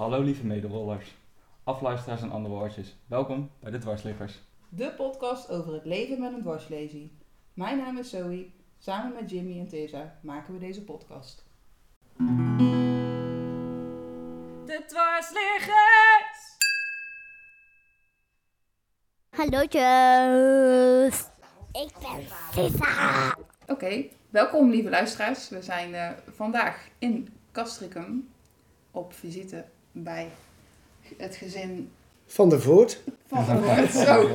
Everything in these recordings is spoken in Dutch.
Hallo lieve mederollers, afluisteraars en andere woordjes. Welkom bij de Dwarsliggers. De podcast over het leven met een dwarslesie. Mijn naam is Zoe. Samen met Jimmy en Tessa maken we deze podcast. De dwarsliggers! Hallootjes. Ik ben Sissa. Oké, welkom lieve luisteraars. We zijn eh, vandaag in Castricum op visite bij het gezin Van der Voort. van der Voort. Zo,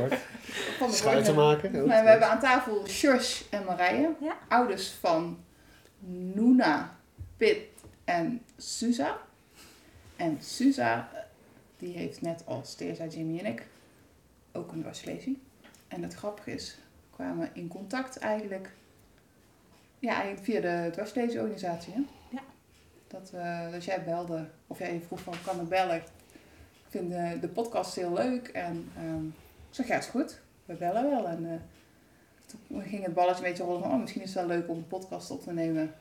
van der Schuiten Voort. maken. ook. Maar we hebben aan tafel Sjors en Marije, Ja. ouders van Noena, Pit en Suza. En Suza, eh, die heeft net als Teerza, Jimmy en ik ook een dwarslesie. En het grappige is, we kwamen in contact eigenlijk, ja, eigenlijk via de dwarslesieorganisatie. Hè? Dat, we dat jij belde, of jij vroeg van, kan ik bellen? Ik vind de, de podcast heel leuk. En ehm, ik zeg, ja, is goed. We bellen wel. En eh, toen ging het balletje een beetje rollen van, oh, misschien is het wel leuk om een podcast op te nemen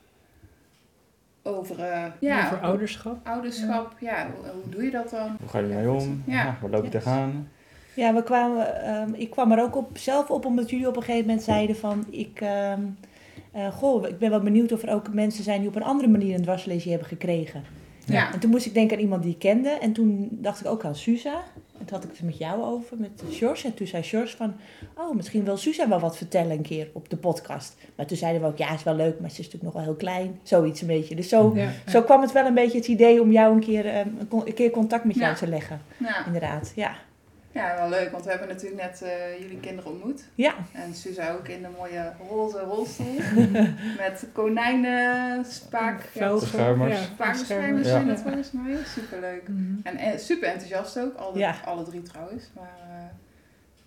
over, eh, ja, Over ouderschap. ouderschap. Ja, hoe, hoe doe je dat dan? Hoe ga je ermee om? Ja. Ja. waar loop je Yes. tegenaan? Ja, we kwamen, ehm, ik kwam er ook op, zelf op omdat jullie op een gegeven moment zeiden van... Ik, ehm, eh, goh, ik ben wel benieuwd of er ook mensen zijn die op een andere manier een dwarslesie hebben gekregen. Ja. En toen moest ik denken aan iemand die ik kende. En toen dacht ik ook aan Suza. En toen had ik het met jou over, met George. En toen zei George van... Oh, misschien wil Suza wel wat vertellen een keer op de podcast. Maar toen zeiden we ook, ja, is wel leuk, maar ze is natuurlijk nog wel heel klein. Zoiets een beetje. Dus zo, Ja. zo kwam het wel een beetje het idee om jou een keer, ehm, een, keer contact met jou Ja. te leggen. Ja. Inderdaad, ja. Ja, wel leuk, want we hebben natuurlijk net eh, jullie kinderen ontmoet. Ja, En Suza ook in de mooie roze rolstoel. met konijnen, spaak, ja, Vogel. Beschermers. Ja, spaakbeschermers Ja. zijn het volgens mij. Superleuk. Mhm. En, en super enthousiast ook, alle, Ja. alle drie trouwens. Maar eh,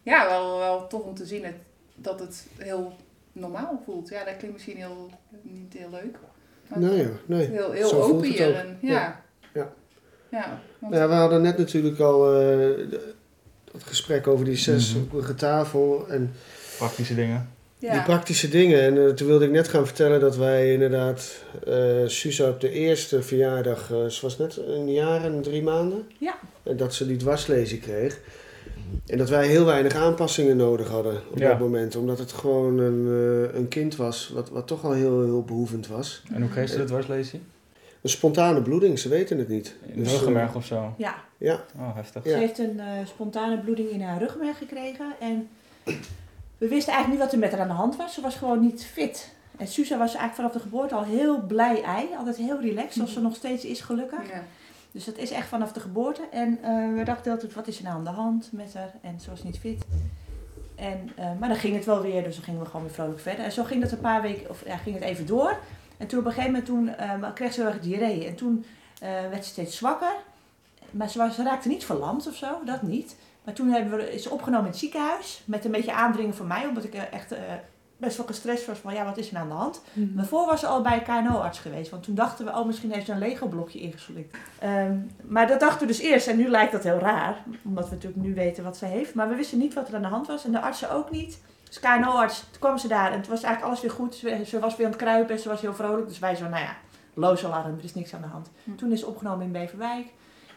ja, wel, wel tof om te zien het, dat het heel normaal voelt. Ja, dat klinkt misschien heel, niet heel leuk. Maar Nee, ja, nee. heel, heel Zo open hier. En, ja. Ja. Ja. Ja, want- Ja, we hadden net natuurlijk al eh, de- het gesprek over die zes op een tafel en Praktische dingen. ja. die praktische dingen. En eh, toen wilde ik net gaan vertellen dat wij inderdaad eh Suza op de eerste verjaardag, eh, ze was net een jaar en drie maanden. Ja. En dat ze die dwarslezing kreeg. En dat wij heel weinig aanpassingen nodig hadden op Ja. dat moment. Omdat het gewoon een, eh, een kind was wat, wat toch al heel, heel behoevend was. En hoe kreeg ze de dwarslesie? Een spontane bloeding, ze weten het niet. In de Dus, eh, ruggenmerg of zo? ja. Ja, Oh, heftig. Ja. Ze heeft een eh, spontane bloeding in haar ruggenmerg gekregen. En we wisten eigenlijk niet wat er met haar aan de hand was. Ze was gewoon niet fit. En Suza was eigenlijk vanaf de geboorte al heel blij ei. Altijd heel relaxed, zoals ze nog steeds is gelukkig. Ja. Dus dat is echt vanaf de geboorte. En eh, we dachten altijd, wat is er nou aan de hand met haar? En ze was niet fit. En, eh, maar dan ging het wel weer, dus dan gingen we gewoon weer vrolijk verder. En zo ging dat een paar weken, of ja, ging het even door. En toen op een gegeven moment toen, eh, kreeg ze heel erg diarree. En toen eh, werd ze steeds zwakker. Maar ze, was, ze raakte niet verlamd of zo, dat niet. Maar toen hebben we, is ze opgenomen in het ziekenhuis. Met een beetje aandringen van mij, omdat ik eh, echt eh, best wel gestrest was van ja, wat is er aan de hand? Daarvoor was ze al bij een KNO-arts geweest. Want toen dachten we, oh, misschien heeft ze een Lego-blokje ingeslikt. Ehm, maar dat dachten we dus eerst. En nu lijkt dat heel raar. Omdat we natuurlijk nu weten wat ze heeft. Maar we wisten niet wat er aan de hand was. En de artsen ook niet. Dus KNO-arts, toen kwam ze daar. En toen was eigenlijk alles weer goed. Ze, ze was weer aan het kruipen en ze was heel vrolijk. Dus wij zo, nou ja, loos alarm. Er is niks aan de hand. Hm. Toen is ze opgenomen in Beverwijk.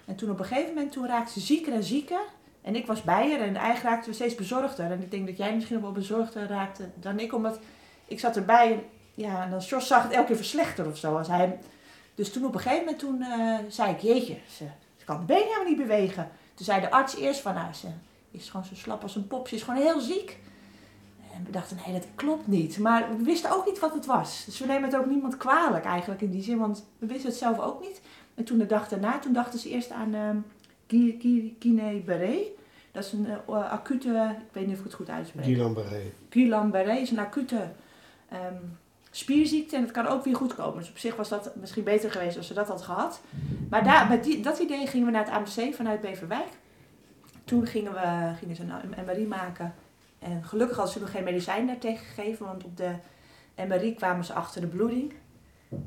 En toen op een gegeven moment, toen raakte ze zieker en zieker. En ik was bij haar. En eigenlijk raakten we steeds bezorgder. En ik denk dat jij misschien wel bezorgder raakte dan ik. Omdat ik zat erbij en ja, en dan Jos zag het elke keer verslechteren of zo. Als hij, dus toen op een gegeven moment toen, eh, zei ik, jeetje, ze, ze kan de benen helemaal niet bewegen. Toen zei de arts eerst van, nou, ze is gewoon zo slap als een pop. Ze is gewoon heel ziek. En we dachten, nee, dat klopt niet. Maar we wisten ook niet wat het was. Dus we nemen het ook niemand kwalijk eigenlijk in die zin. Want we wisten het zelf ook niet. En toen de dag daarna, toen dachten ze eerst aan ehm Guillain-Barré. Dat is een eh, acute, ik weet niet of ik het goed uitspreek. Guillain-Barré. Guillain-Barré is een acute ehm, spierziekte en het kan ook weer goed komen. Dus op zich was dat misschien beter geweest als ze dat had gehad. Maar daar, met die, dat idee gingen we naar het AMC vanuit Beverwijk. Toen gingen, we, gingen ze een MRI maken. En gelukkig hadden ze nog geen medicijn daartegen gegeven, want op de MRI kwamen ze achter de bloeding.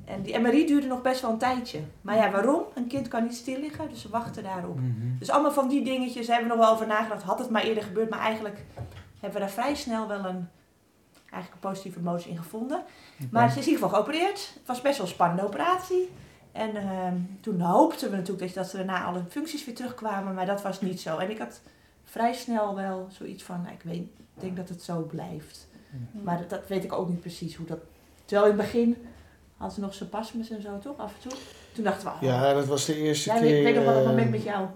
En die MRI duurde nog best wel een tijdje. Maar ja, waarom? Een kind kan niet stil liggen, dus ze wachten daarop. Mhm. Dus allemaal van die dingetjes hebben we nog wel over nagedacht. Had het maar eerder gebeurd, maar eigenlijk hebben we daar vrij snel wel een, eigenlijk een positieve emotie in gevonden. Maar ze is in ieder geval geopereerd. Het was best wel een spannende operatie. En ehm, toen hoopten we natuurlijk dat ze daarna alle functies weer terugkwamen, maar dat was niet zo. En ik had vrij snel wel zoiets van, nou, ik weet, ik denk dat het zo blijft. Maar dat, dat weet ik ook niet precies hoe dat... Terwijl in het begin had ze nog zijn pasmes en zo, toch? Af en toe. Toen dachten we, oh, Ja, dat was de eerste ja, keer. ik weet nog wel dat eh, moment met jou.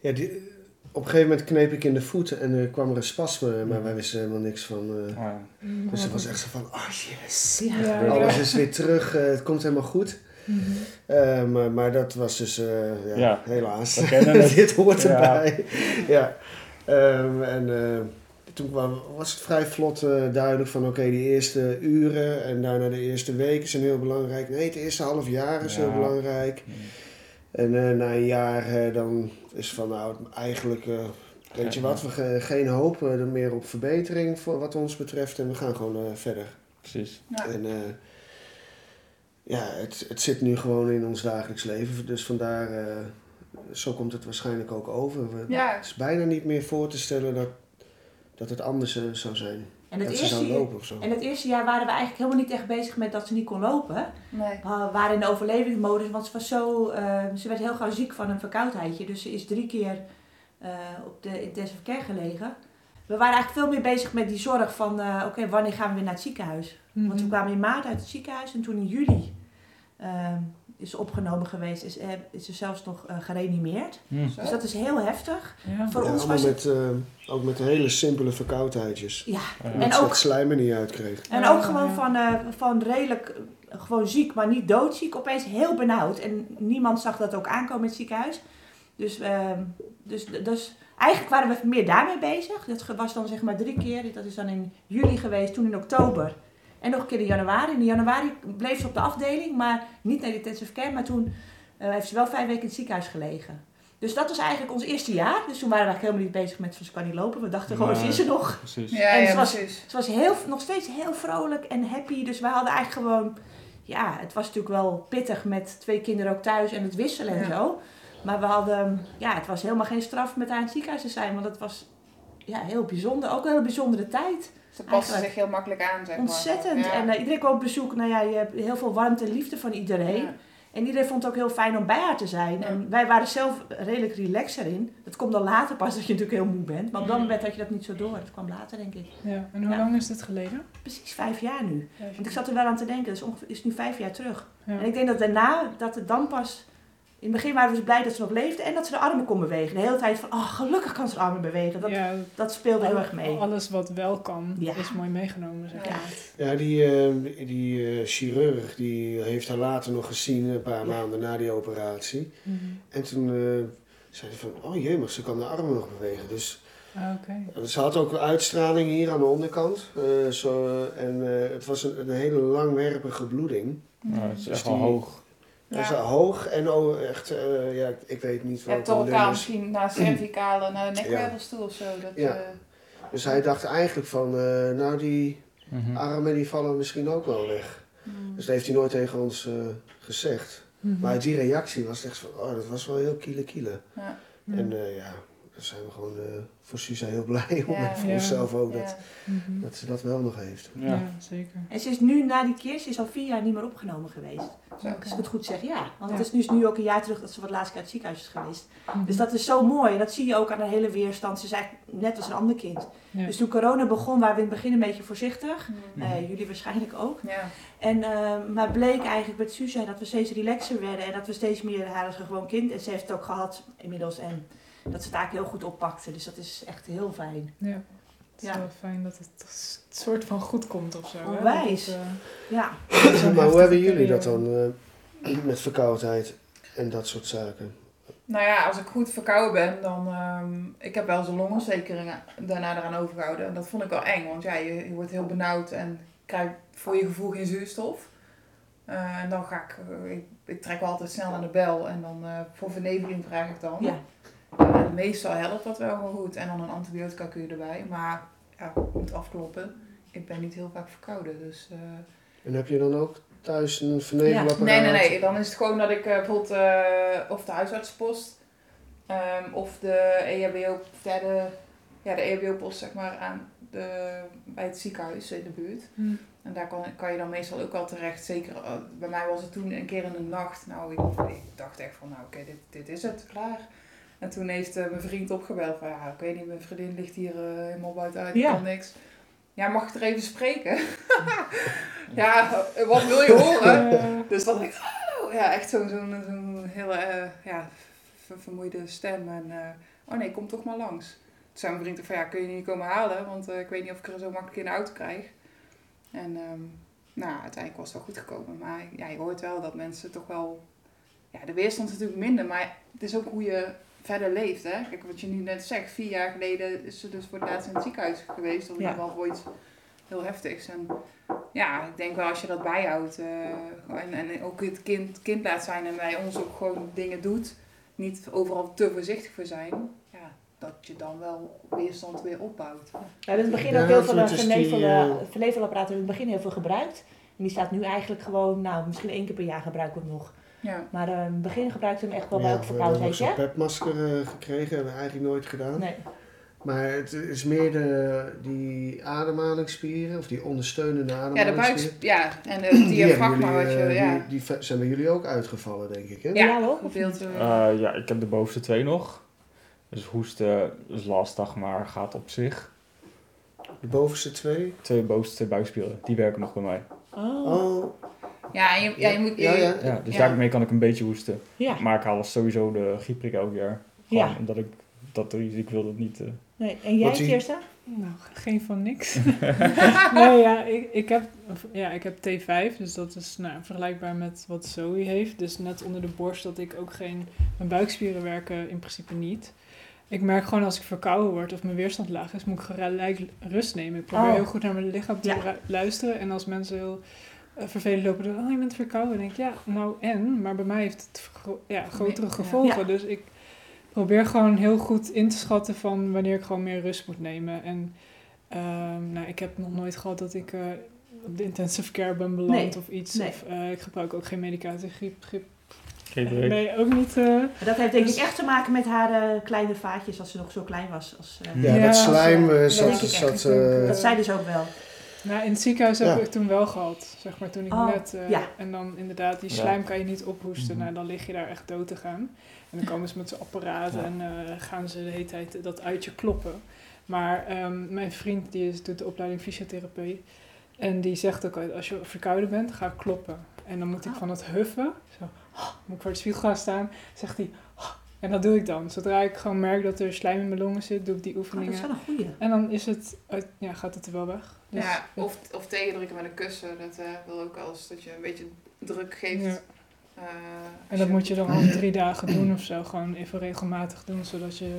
Ja, die, op een gegeven moment kneep ik in de voet en er kwam er een spasme, maar wij wisten helemaal niks van. eh, ja. dus het was echt zo van, oh yes, Ja. Alles is weer terug, eh, het komt helemaal goed. Mhm. Eh, maar, maar dat was dus, eh, ja, Ja. helaas. Dit hoort Ja. erbij. Ja. Ehm, en eh, toen kwam, was het vrij vlot eh, duidelijk van, oké, die eerste uren en daarna de eerste weken zijn heel belangrijk. Nee, het eerste half jaar is Ja. heel belangrijk. En eh, na een jaar eh, dan is van, nou, eigenlijk, eh, weet je Ja. wat, we ge- geen hoop er meer op verbetering voor wat ons betreft en we gaan gewoon eh, verder. Precies. Ja. En eh, ja, het, het zit nu gewoon in ons dagelijks leven. Dus vandaar, eh, zo komt het waarschijnlijk ook over. We- Ja. Het is bijna niet meer voor te stellen dat, dat het anders eh, zou zijn. En het, dat ze zou eerste, lopen of zo. en het eerste jaar waren we eigenlijk helemaal niet echt bezig met dat ze niet kon lopen. Nee. We waren in de overlevingsmodus, want ze was zo... eh, ze werd heel gauw ziek van een verkoudheidje. Dus ze is drie keer eh, op de intensive care gelegen. We waren eigenlijk veel meer bezig met die zorg van... eh, oké, wanneer gaan we weer naar het ziekenhuis? Want we kwamen in maart uit het ziekenhuis en toen in juli... is opgenomen geweest, is, eh, is ze zelfs nog eh, gereanimeerd. Hm. Dus dat is heel heftig. Ja. Voor Ja, ons was het... met, eh, ook met hele simpele verkoudheidjes. Ja, Ja. En ook- het slijm er niet uitkreeg. En Ja, ook gewoon van, eh, van redelijk gewoon ziek, maar niet doodziek. Opeens heel benauwd. En niemand zag dat ook aankomen in het ziekenhuis. Dus, ehm, dus, dus eigenlijk waren we meer daarmee bezig. Dat was dan zeg maar drie keer. Dat is dan in juli geweest, toen in oktober. En nog een keer in januari. In januari bleef ze op de afdeling, maar niet naar de intensive care. Maar toen eh, heeft ze wel vijf weken in het ziekenhuis gelegen. Dus dat was eigenlijk ons eerste jaar. Dus toen waren we eigenlijk helemaal niet bezig met van ze kan niet lopen. We dachten gewoon, ze is er nog. Precies. Ja, En ja, ze was- precies. Ze was heel, nog steeds heel vrolijk en happy. Dus we hadden eigenlijk gewoon... Ja, het was natuurlijk wel pittig met twee kinderen ook thuis en het wisselen en zo. Maar we hadden... Ja, het was helemaal geen straf met haar in het ziekenhuis te zijn. Want het was ja, heel bijzonder. Ook een hele bijzondere tijd. Ze passen Eigenlijk. zich heel makkelijk aan, zeg maar. Ontzettend. Ja. En eh, iedereen kwam op bezoek. Nou ja, je hebt heel veel warmte en liefde van iedereen. Ja. En iedereen vond het ook heel fijn om bij haar te zijn. Ja. En wij waren zelf redelijk relaxed erin. Dat komt dan later pas dat je natuurlijk heel moe bent. Maar op dat Mm. moment had je dat niet zo door. Dat kwam later, denk ik. Ja. En hoe Ja. lang is dit geleden? Precies vijf jaar nu. Vijf Want ik zat er wel aan te denken, dus ongeveer is nu vijf jaar terug. Ja. En ik denk dat daarna, dat het dan pas. In het begin waren we dus blij dat ze nog leefde en dat ze de armen kon bewegen. De hele tijd van, oh gelukkig kan ze de armen bewegen. Dat, ja, dat speelde heel erg mee. Alles wat wel kan, Ja. is mooi meegenomen. Zeg Ja. Ja, die, eh, die eh, chirurg die heeft haar later nog gezien, een paar maanden na die operatie. Mhm. En toen eh, zei ze van, oh jee, maar ze kan de armen nog bewegen. Dus Ah, Oké. ze had ook een uitstraling hier aan de onderkant. eh, zo, en eh, het was een, een hele langwerpige bloeding. Nou, het is Dus echt wel die- hoog. Ja. Is hoog en oh, echt, eh, ja, ik weet niet Je wat hebt door elkaar is. misschien naar cervicale, naar de nekwervelstoel of zo. Dat, Ja. eh, Dus hij dacht eigenlijk van, eh, nou die Mhm. armen die vallen misschien ook wel weg. mm. Dus dat heeft hij nooit tegen ons eh, gezegd. Mhm. Maar die reactie was echt van, oh dat was wel heel kiele kiele. Ja. Ja. En eh, ja, daar zijn we gewoon eh, voor Suza heel blij om. Ja. en voor Ja. onszelf ook, Ja. dat, Mhm. dat ze dat wel nog heeft. Ja. Ja. zeker. En ze is nu na die keer, ze is al vier jaar niet meer opgenomen geweest. Zo. Als ik het goed zeg, ja. Want Ja. het is nu, nu ook een jaar terug dat ze voor het laatst keer uit het ziekenhuis is geweest. Mhm. Dus dat is zo mooi. En dat zie je ook aan haar hele weerstand. Ze is eigenlijk net als een ander kind. Ja. Dus toen corona begon, waren we in het begin een beetje voorzichtig. Eh, jullie waarschijnlijk ook. Ja. En, eh, maar bleek eigenlijk met Suza dat we steeds relaxer werden en dat we steeds meer haar als een gewoon kind. En ze heeft het ook gehad inmiddels en dat ze het eigenlijk heel goed oppakte. Dus dat is echt heel fijn. Ja. Het is Ja. wel fijn dat het een soort van goed komt of zo. hè? Onwijs. Ja, eh, zo'n maar hoe hebben jullie dat dan eh, met verkoudheid en dat soort zaken? Nou ja, als ik goed verkouden ben, dan... ehm, ik heb wel zo'n longontsteking daarna eraan overgehouden. En dat vond ik wel eng, want ja, je, je wordt heel benauwd en krijgt voor je gevoel geen zuurstof. Eh, en dan ga ik, ik... Ik trek wel altijd snel aan de bel en dan eh, voor verneveling vraag ik dan. ja. En meestal helpt dat wel gewoon goed. En dan een antibiotica kun je erbij. Maar ja, moet afkloppen. Ik ben niet heel vaak verkouden. Dus, eh, En heb je dan ook thuis een vernevelapparaat? Nee, nee, nee. Dan is het gewoon dat ik eh, bijvoorbeeld eh, of de huisartspost ehm, of de EHBO, ja, de, ja, de EHBO-post zeg maar aan de, bij het ziekenhuis in de buurt. Hm. En daar kan, kan je dan meestal ook wel terecht. Zeker, eh, bij mij was het toen een keer in de nacht. Nou, ik, ik dacht echt van, nou oké, dit, dit is het, klaar. En toen heeft eh, mijn vriend opgebeld van, ja, ik weet niet, mijn vriendin ligt hier eh, helemaal buitenuit, Ja. kan niks. Ja, mag ik er even spreken? ja, wat wil je horen? Dus dat ik, oh, ja, echt zo'n zo'n zo'n hele, eh, ja, ver- vermoeide stem. En, oh nee, kom toch maar langs. Toen zei mijn vriend van, ja, kun je niet komen halen? Want ik weet niet of ik er zo makkelijk in de auto krijg. En ehm, nou, uiteindelijk was het wel goed gekomen. Maar ja, je hoort wel dat mensen toch wel... Ja, de weerstand is natuurlijk minder, maar het is ook hoe je verder leeft, hè. Kijk, wat je nu net zegt, vier jaar geleden is ze dus voor het laatst in het ziekenhuis geweest. Of in Ja. ieder geval voor iets heel heftigs. En ja, ik denk wel als je dat bijhoudt eh, en, en ook het kind, kind laat zijn en bij ons ook gewoon dingen doet, niet overal te voorzichtig voor zijn, ja, dat je dan wel weerstand weer opbouwt. We hebben in het begin Ja, ook heel veel het is die, genevelde, eh, vernevelapparaten in het begin heel veel gebruikt. En die staat nu eigenlijk gewoon, nou, misschien één keer per jaar gebruiken we hem nog. Ja. Maar eh, in het begin gebruikte we hem echt wel bij elke we hebben verkoudheid, zo'n pepmasker eh, gekregen, hebben we eigenlijk nooit gedaan. Nee. Maar het is meer de, die ademhalingsspieren, of die ondersteunende Ja, de ademhalingsspieren. buik, ja, en de diafragma jullie, wat je, eh, ja. die, zijn bij jullie ook uitgevallen, denk ik, hè? Ja, Ja, wel? Eh, ja, ik heb de bovenste twee nog. Dus hoesten is lastig, maar gaat op zich. De bovenste twee. Twee bovenste buikspieren, die werken nog bij mij. Oh, Oh, ja, je, ja, je moet... Ja, ja. Ja, dus Ja. daarmee kan ik een beetje hoesten. ja. Maar ik haal sowieso de griepprik elk jaar. Gewoon Ja. omdat ik dat ik wil dat niet. eh, Nee. En jij, Kirsten? nou, geen van niks. nee, ja, ik, ik, heb, ja, ik heb T5, dus dat is nou, vergelijkbaar met wat Zoe heeft. Dus net onder de borst dat ik ook geen... Mijn buikspieren werken in principe niet. Ik merk gewoon als ik verkouden word of mijn weerstand laag is, moet ik gelijk rust nemen. Ik probeer Oh. heel goed naar mijn lichaam te Ja. luisteren. En als mensen heel vervelend lopen, dan, oh je bent verkouden. Denk ik, ja, nou en? Maar bij mij heeft het gro- ja, grotere gevolgen. Ja. Dus ik probeer gewoon heel goed in te schatten van wanneer ik gewoon meer rust moet nemen. En ehm, nou, ik heb nog nooit gehad dat ik eh, op de intensive care ben beland Nee. of iets. Nee. Of eh, ik gebruik ook geen medicatie. Griep, griep. Nee, ook niet. eh, Maar dat heeft denk Dus- ik echt te maken met haar eh, kleine vaatjes als ze nog zo klein was. Als, eh, ja, Ja, dat slijm eh, dat zat... eh, Dat zei dus ook wel. Nou, in het ziekenhuis heb Ja. ik het toen wel gehad, zeg maar, toen ik Oh, net... eh, ja. En dan inderdaad, die Ja. slijm kan je niet ophoesten. Mhm. Nou, dan lig je daar echt dood te gaan. En dan komen ze met zo'n apparaten Ja. en eh, gaan ze de hele tijd dat uit je kloppen. Maar ehm, mijn vriend, die is, doet de opleiding fysiotherapie. En die zegt ook altijd, als je verkouden bent, ga kloppen. En dan moet ik Oh. van het huffen, zo, moet ik voor de spiegel gaan staan, zegt hij... En dat doe ik dan. Zodra ik gewoon merk dat er slijm in mijn longen zit, doe ik die Oh, dat oefeningen. is wel een goeie. En dan is het, uit, ja, gaat het er wel weg. Dus, Ja, of, of tegendrukken met een kussen, dat eh, wil ook wel eens dat je een beetje druk geeft. Ja. Eh, En als dat je moet je dan al drie dagen doen of zo. Gewoon even regelmatig doen, zodat je...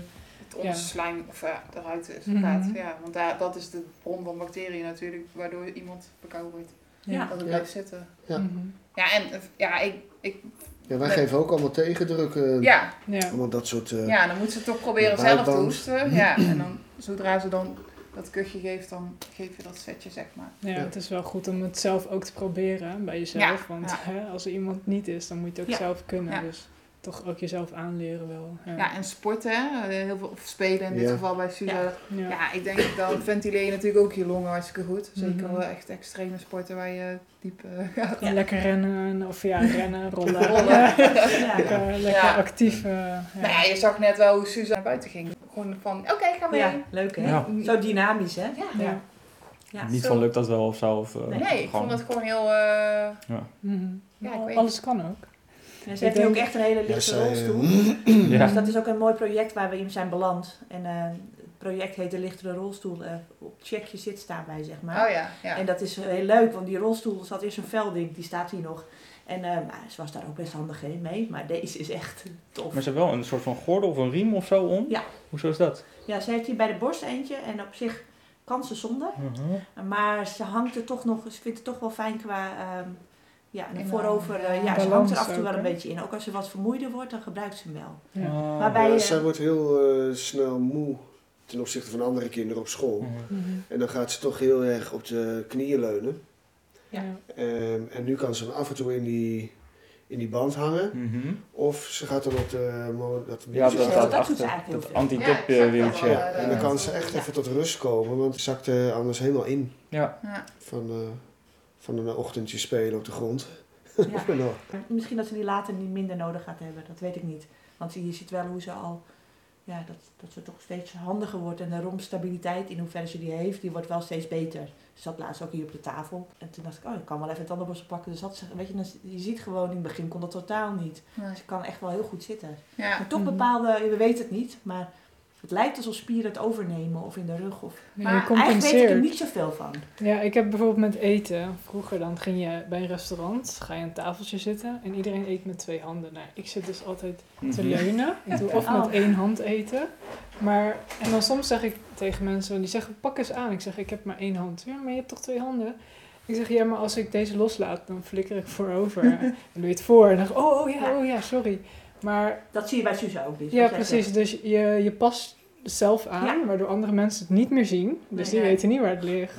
het ja. slijm of, ja, eruit is. Mhm. gaat. Ja, want daar, dat is de bron van bacteriën natuurlijk, waardoor iemand verkouden wordt. Ja. Dat het Ja. blijft zitten. Ja. Mhm. Ja, en eh, ja, ik, ik, ja, wij geven ook allemaal tegendruk. eh, ja, Ja. Allemaal dat soort... eh, ja, dan moet ze toch proberen zelf te hoesten. Ja, en dan zodra ze dan dat kuchje geeft, dan geef je dat setje, zeg maar. Ja, Ja. het is wel goed om het zelf ook te proberen bij jezelf. Ja, Want ja. Hè, als er iemand niet is, dan moet je het ook Ja. zelf kunnen. Ja. Dus toch ook jezelf aanleren wel. Ja, Ja, en sporten, hè, eh, heel veel, of spelen in dit Ja. geval bij Suza. Ja. Ja. ik denk dan ventileer je natuurlijk ook je longen hartstikke goed. Zeker Mhm. wel echt extreme sporten waar je diep gaat. En Lekker rennen, of ja, rennen, rollen. Rollen. Ja, Ja. lekker lekker Ja. actief. eh, ja. Nou ja, je zag net wel hoe Suza naar buiten ging. Gewoon van, oké, ga mee. Ja, leuk hè? Ja. Zo dynamisch hè? Ja. Ja. Ja. niet zo- van lukt dat wel of zo. Of, Nee, Nee, ik vond het gewoon heel... eh, Mhm. Ja, ik Nou, weet- alles kan ook. En ze heeft nu ook echt een hele lichte rolstoel. eh, ja. Dus dat is ook een mooi project waar we in zijn beland. En eh, het project heet de lichtere rolstoel. eh, op check je zit staan bij, zeg maar. oh ja, ja. En dat is heel leuk, want die rolstoel zat eerst een velding, die staat hier nog. En ze was daar ook best handig in mee, maar deze is echt tof. Maar ze hebben wel een soort van gordel of een riem of zo om. Ja. Hoezo is dat? Ja, ze heeft hier bij de borst eentje en op zich kan ze zonder. Mhm. Maar ze hangt er toch nog, ze vindt het toch wel fijn qua, ehm, ja, de In, voorover. eh, eh, ja, ze hangt er af en toe wel een beetje in. Ook als ze wat vermoeider wordt, dan gebruikt ze hem wel. Ja. Ah. Waarbij- ja, je- zij wordt heel eh, snel moe ten opzichte van andere kinderen op school. Mhm. En dan gaat ze toch heel erg op de knieën leunen. Ja. Ehm, en nu kan ze dan af en toe in die, in die band hangen. Mhm. Of ze gaat dan op de... mo- Dat Ja, dat dat ze achter. eigenlijk heel Dat veel. anti-tip eh, dat wieltje. Ja, eh, en dan kan dat- ze echt ja. even tot rust komen, want ze zakt er anders helemaal in. Ja. Ja. Van, eh, van een ochtendje spelen op de grond. Ja. Misschien dat ze die later niet minder nodig gaat hebben, dat weet ik niet. Want je ziet wel hoe ze al, ja, dat, dat ze toch steeds handiger wordt. En de romstabiliteit, in hoeverre ze die heeft, die wordt wel steeds beter. Ze zat laatst ook hier op de tafel. En toen dacht ik, oh, ik kan wel even tandenborstel pakken. Dus ze, weet je, je ziet gewoon, in het begin kon dat totaal niet. Nee. Ze kan echt wel heel goed zitten. Ja. Maar toch Mhm. bepaalde, we weten het niet, maar het lijkt alsof spieren het overnemen of in de rug. Of, Ja, maar eigenlijk weet ik er niet zoveel van. Ja, ik heb bijvoorbeeld met eten. Vroeger dan ging je bij een restaurant, ga je aan een tafeltje zitten en iedereen eet met twee handen. Nou, ik zit dus altijd te Mhm. leunen. Ik doe of met Oh. één hand eten. Maar, en dan soms zeg ik tegen mensen, die zeggen pak eens aan. Ik zeg ik heb maar één hand. Ja, maar je hebt toch twee handen? Ik zeg ja, maar als ik deze loslaat, dan flikker ik voorover. en doe je het voor en dan zeg ik, oh, oh ja, oh ja, sorry. Maar Dat zie je bij Suze ook. Dus ja, precies. zegt. Dus je, je past zelf aan, Ja. waardoor andere mensen het niet meer zien. Dus Nee, die nee. weten niet waar het ligt.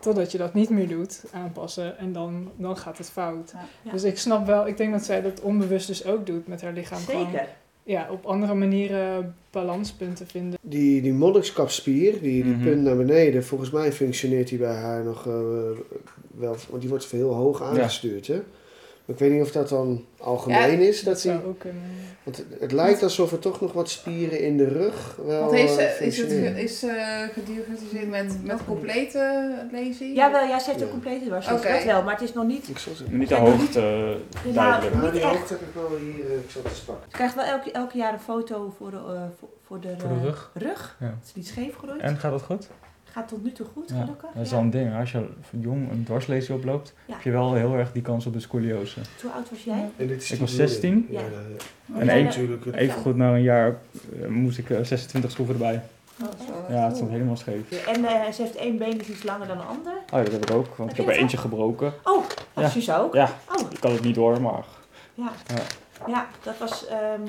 Totdat je dat niet meer doet, aanpassen. En dan, dan gaat het fout. Ja. Ja. Dus ik snap wel, ik denk dat zij dat onbewust dus ook doet met haar lichaam. Gewoon, Zeker. ja, op andere manieren balanspunten vinden. Die, die monnikskapspier, die, die Mhm. punt naar beneden, volgens mij functioneert die bij haar nog eh, wel, want die wordt heel hoog aangestuurd. Hè? Ik weet niet of dat dan algemeen is. Dat die, zou ook kunnen. want het, lijkt alsof er toch nog wat spieren in de rug wel Want heeft ze, eh, is het is, eh gediagnosticeerd met, met complete lesie? Ja, wel, ja, ze heeft Ja. een complete dwars. Oké. Dat wel, maar het is nog niet... Ik zal ze- Niet de hoogte Nou, duidelijk. Nou, die hoogte heb ik wel hier, ik zal het pakken. Wel elke, elke jaar een foto voor de, voor, voor de, Voor de rug. rug. Ja. Het is niet scheef groeit. En gaat dat goed? Gaat tot nu toe goed, Ja, gelukkig. dat is Ja. wel een ding. Als je jong een dwarslesie oploopt, Ja. heb je wel heel erg die kans op de scoliose. Hoe oud was jij? Ik was bloeding. 16. Ja, Ja. dat- En het- Even goed na een jaar eh, moest ik eh, 26 schroeven erbij. Oh, zo. Ja, het stond helemaal scheef. En eh, ze heeft één been is iets langer dan de ander. Oh ja, dat heb ik ook, want Heb ik heb er eentje gebroken. Oh, dat Ja. is ook. Ja, Oh, ik kan het niet door, maar ja. Ja. Ja, dat was... ehm,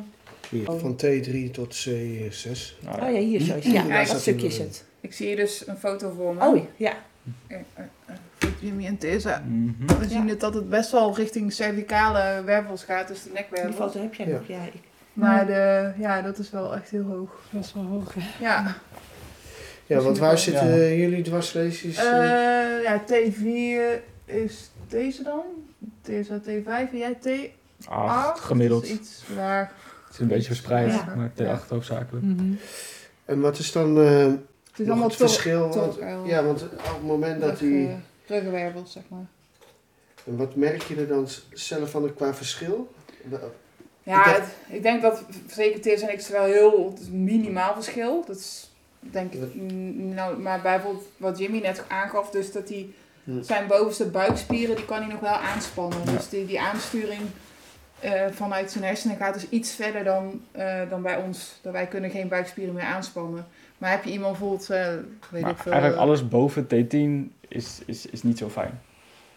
Hier, Van T3 tot C6. nou oh ja, hier zo. is- Ja, dat stukje is het. Ik zie hier dus een foto voor me. Oh, ja. Eh, eh, eh, voor Jimmy en Tessa. We zien het dat het best wel richting cervicale wervels gaat, dus de Die nekwervels. foto heb jij nog. Ja, ik, Maar de, ja, dat is wel echt heel hoog. Dat is wel hoog. hè. Ja, Ja, want waar Ja. zitten jullie dwarslesies? eh? Eh, ja T4 is deze dan. Tessa T5 en jij T8. Acht, gemiddeld. Dat is iets laag. Het is een beetje verspreid, Ja. maar T8 hoofdzakelijk. Mhm. En wat is dan eh, Het is nog allemaal het verschil? Want, ja, want op het moment dat die... eh, ruggenwervels, zeg maar. En wat merk je er dan zelf van qua verschil? Ja, Ik dacht- het- ik denk dat zeker Tessa en ik wel heel het is een minimaal verschil. Dat is denk ik, nou, maar bijvoorbeeld wat Jimmy net aangaf, dus dat hij zijn bovenste buikspieren, die kan hij nog wel aanspannen. Ja. Dus die, die aansturing eh, vanuit zijn hersenen gaat dus iets verder dan, eh, dan bij ons. Dat wij kunnen geen buikspieren meer aanspannen. Maar heb je iemand bijvoorbeeld, eh, weet Maar ik veel... eigenlijk eh, alles boven T10 is, is, is niet zo fijn.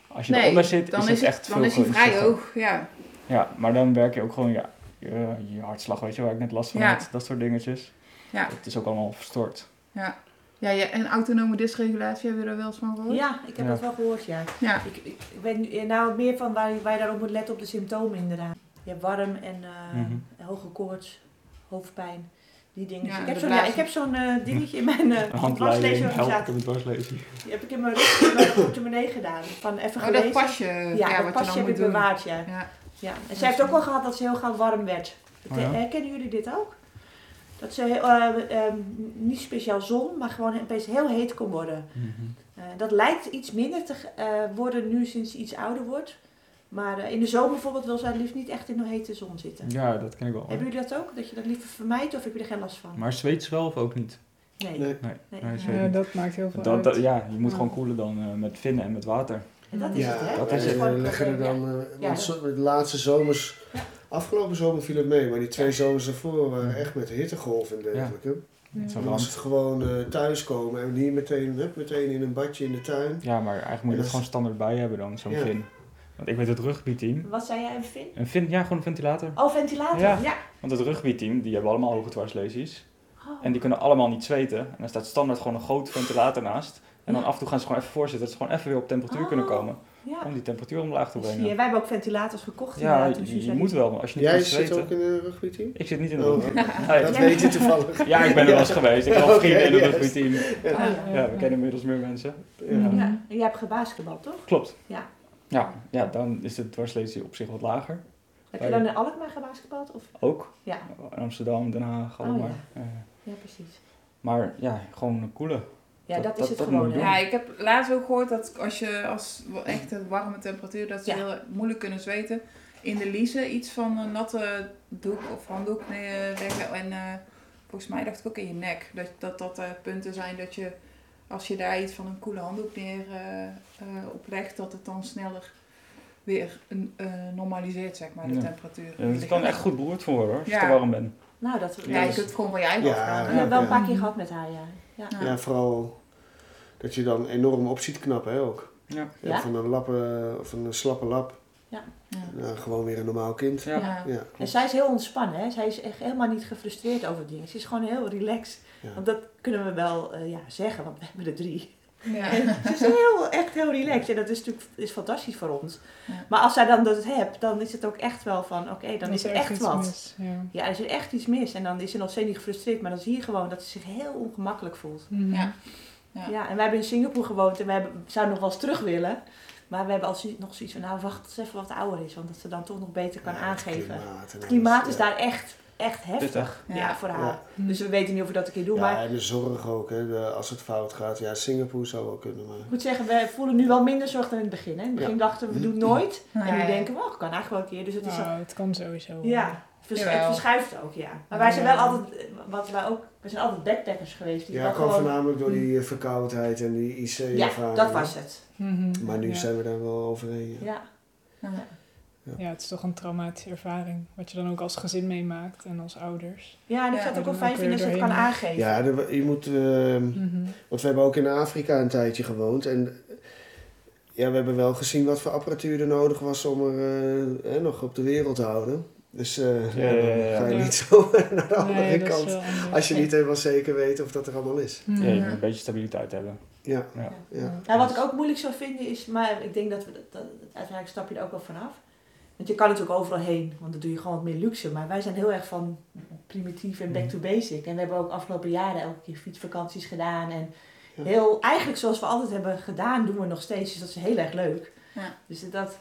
Als je nee, eronder zit, dan is is het echt dan veel is hij vrij hoog, ja. Ja, maar dan werk je ook gewoon ja, je, je hartslag, weet je, waar ik net last van Ja. had. Dat soort dingetjes. Ja. Het is ook allemaal verstoord. Ja, ja, ja en autonome dysregulatie, hebben we er wel eens van gehoord? Ja, ik heb Ja. dat wel gehoord, ja. Ja. Ik, ik, ik weet nu, nou meer van waar, je- waar je daarop moet letten op de symptomen inderdaad. Je hebt warm en eh, Mhm. hoge koorts, hoofdpijn, die dingen. Ja, ik heb zo'n ja, blazen. ik heb zo'n eh, dingetje in mijn uh, ik dwarsleesorganisatie. Die heb ik in mijn, rug- in mijn portemonnee gedaan. Van even Oh, gelezen. dat pasje, Ja, ja, dat wat pasje je heb dan ik moet doen. bewaard, ja. Ja. ja. En zij heeft ook wel gehad dat ze heel gauw warm werd. Oh ja? Herkennen jullie dit ook? Dat ze eh, eh, niet speciaal zon, maar gewoon opeens heel heet kon worden. Mhm. Eh, dat lijkt iets minder te eh, worden nu sinds ze iets ouder wordt. Maar eh, in de zomer bijvoorbeeld wil zij het liefst niet echt in de hete zon zitten. Ja, dat ken ik wel. Hebben jullie dat ook? Dat je dat liever vermijdt of heb je er geen last van? Maar zweet wel of ook niet? Nee. Nee. Nee, Nee. nee, Ja, dat maakt heel veel Dat, uit. dat- ja, je moet Ja. gewoon koelen dan eh, met vinnen en met water. En dat is Ja, het, hè? dat is het. en leggen er dan, ja. eh, Ja. de laatste zomers, Ja. afgelopen zomer viel het mee, maar die twee zomers ervoor waren echt met hittegolf en dergelijke. Ja. Dan was het gewoon eh, thuiskomen en niet meteen, hup, meteen in een badje in de tuin. Ja, maar eigenlijk moet je dat dat gewoon standaard bij hebben dan, zo'n Ja. vin. Want ik weet het rugbyteam. Wat zei jij, een fin? Een vin, ja, gewoon een ventilator. Oh, ventilator. Ja. Ja. Want het rugbyteam, die hebben allemaal hoge dwarslesies. Oh. En die kunnen allemaal niet zweten. En er staat standaard gewoon een grote ventilator naast. En dan af en toe gaan ze gewoon even voorzitten, dat ze gewoon even weer op temperatuur Oh. kunnen komen. Ja. Om die temperatuur omlaag te je, brengen. wij hebben ook ventilators gekocht. Ja, je, Suzanne- je moet wel, als je niet Jij zit zweten. ook in een rugbyteam? Ik zit niet in de Oh, rugby. oké. Nee. Dat weet je toevallig. Ja, ik ben er wel eens geweest. Ik heb al vrienden in het juist. rugbyteam. Ja. Ja, we kennen inmiddels meer mensen. Ja. Ja, en jij hebt gebasketbald, toch? Klopt. Ja. Ja, ja dan is de dwarslesie op zich wat lager. Heb je dan in Alkmaar gebasketbald? Of? Ook. Ja, In Amsterdam, Den Haag, Oh, allemaal. ja. Eh, ja, precies. maar ja, gewoon een coole. Ja, Dat- dat, is het dat gewoon. Ja, ik heb laatst ook gehoord dat als je als wel echt een warme temperatuur, dat ze Ja. heel moeilijk kunnen zweten. In de liezen iets van een natte doek of handdoek neerleggen. En eh, volgens mij dacht ik ook in je nek. Dat dat, dat er punten zijn dat je, als je daar iets van een koele handdoek neer eh, eh, oplegt, dat het dan sneller weer eh, normaliseert, zeg maar, de Ja. temperatuur. Ja, het kan echt goed beroerd voor worden hoor, als je Ja. te warm bent. Nou, dat, Ja, je dat kunt het gewoon van je eigen Ja, We hebben wel een ja. paar keer gehad met haar, ja. ja. Ja. Ja, vooral dat je dan enorm op ziet knappen hè, ook. Ja. Ja, Ja? Van een lappe, of een slappe lap. Ja. Nou, gewoon weer een normaal kind. Ja. Ja. Ja, En zij is heel ontspannen, hè? Zij is echt helemaal niet gefrustreerd over dingen. Ze is gewoon heel relaxed. Ja. Want dat kunnen we wel eh, ja, zeggen, want we hebben er drie. Ja. Ze is heel, echt heel relaxed. En dat is natuurlijk is fantastisch voor ons. Ja. Maar als zij dan dat hebt, dan is het ook echt wel van, oké, dan Dan is er echt wat. mis, Ja. Ja, er is er echt iets mis. En dan is ze nog steeds niet gefrustreerd. Maar dan zie je gewoon dat ze zich heel ongemakkelijk voelt. Mhm. Ja. Ja, Ja. en wij hebben in Singapore gewoond en we hebben, zouden nog wel eens terug willen. Maar we hebben al zi- nog zoiets van, nou wacht eens even wat ouder is. Want dat ze dan toch nog beter kan Ja, aangeven. Het klimaat, Het is ja. daar echt, echt heftig. Ja, Ja. voor haar. Ja. Dus we weten niet of we dat een keer doen. Ja, Maar en de zorg ook, hè, de- als het fout gaat. Ja, Singapore zou wel kunnen, maar... ik moet zeggen, we voelen nu wel minder zorg dan in het begin. Hè. In het begin dachten we, we doen nooit. En nu denken we, oh, kan eigenlijk wel een keer. Dus het is Nou, het kan sowieso. Ja, het, vers- het Jawel. verschuift ook, ja. Maar wij zijn wel Ja. altijd, wat wij ook, we zijn altijd backpackers geweest. Die Ja, kwam gewoon, voornamelijk door die eh, verkoudheid en die ja, IC-ervaring. dat was het. Mhm. Maar nu ja. zijn we daar wel overheen. Ja. Ja. Ja, het is toch een traumatische ervaring. Wat je dan ook als gezin meemaakt en als ouders. Ja, en ik zou het ook wel fijn vinden als je het kan aangeven. Ja, er- je moet... eh, Mhm. want we hebben ook in Afrika een tijdje gewoond. En eh, ja, we hebben wel gezien wat voor apparatuur er nodig was om er eh, hè, nog op de wereld te houden. Dus eh, Ja, ja, dan ja, ja. ga je Ja. niet zo naar de andere Nee, kant. Als je niet helemaal zeker weet of dat er allemaal is. Mhm. Ja, je moet een beetje stabiliteit hebben. Ja, Ja. ja. Nou, wat ik ook moeilijk zou vinden is, maar ik denk dat, we, dat, dat uiteindelijk stap je er ook wel vanaf. Want je kan natuurlijk overal heen, want dan doe je gewoon wat meer luxe. Maar wij zijn heel erg van primitief en back to basic. En we hebben ook afgelopen jaren elke keer fietsvakanties gedaan. En heel, eigenlijk zoals we altijd hebben gedaan, doen we nog steeds. Dus dat is heel erg leuk. Ja. Dus dat,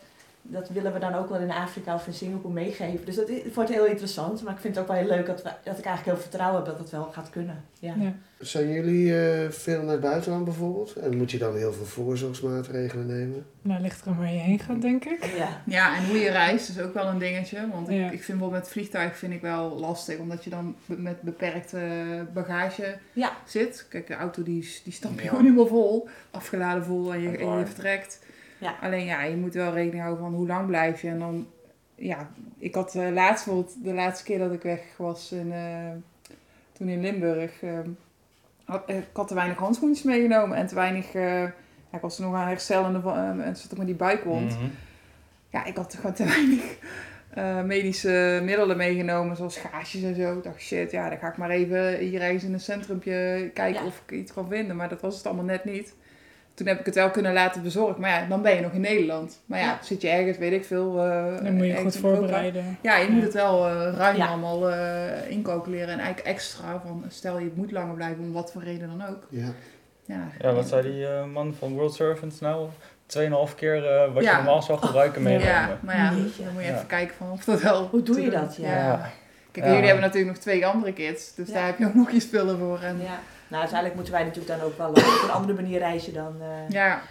dat willen we dan ook wel in Afrika of in Singapore meegeven. Dus dat wordt heel interessant. Maar ik vind het ook wel heel leuk dat, we, dat ik eigenlijk heel vertrouwen heb dat het wel gaat kunnen. Ja. Ja. Zijn jullie eh, veel naar het buitenland bijvoorbeeld? En moet je dan heel veel voorzorgsmaatregelen nemen? Nou, ligt er aan waar je heen gaat, denk ik. Ja. Ja, en hoe je reist is ook wel een dingetje. Want ik, Ja. ik vind bijvoorbeeld met vliegtuig vind ik wel lastig. Omdat je dan met beperkte bagage Ja. zit. Kijk, de auto die, die stamp je gewoon helemaal vol. Afgeladen vol en je, en je vertrekt. Ja. Alleen ja, je moet wel rekening houden van hoe lang blijf je. En dan, ja, ik had eh, laatst bijvoorbeeld, de laatste keer dat ik weg was in, eh, toen in Limburg. eh, had, ik had te weinig handschoentjes meegenomen en te weinig... eh, ja, ik was er nog aan herstellende van, eh, en zat ook met die buikwond. Mhm. Ja, ik had gewoon te weinig eh, medische middelen meegenomen, zoals gaasjes en zo. Ik dacht, shit, ja, dan ga ik maar even hier ergens in een centrumpje kijken Ja. of ik iets kan vinden. Maar dat was het allemaal net niet. Toen heb ik het wel kunnen laten bezorgen. Maar ja, dan ben je nog in Nederland. Maar ja, Ja. zit je ergens, weet ik veel. eh, Dan moet je goed Europa. voorbereiden. Ja, je moet het wel eh, ruim Ja. allemaal eh incalculeren. En eigenlijk extra van, stel je moet langer blijven, om wat voor reden dan ook. Ja. Ja, Ja, wat zei die man van World Servants nou? Tweeënhalf keer eh, wat Ja. je normaal zou gebruiken meenemen. Ja, maar ja, dan moet je Ja. even kijken van of dat wel... Hoe doe je dat? Ja. Ja. Kijk, Ja. jullie hebben natuurlijk nog twee andere kids, dus Ja. daar heb je ook nog je spullen voor. En, Ja. Nou, uiteindelijk moeten wij natuurlijk dan ook wel op een andere manier reizen dan, eh, ja.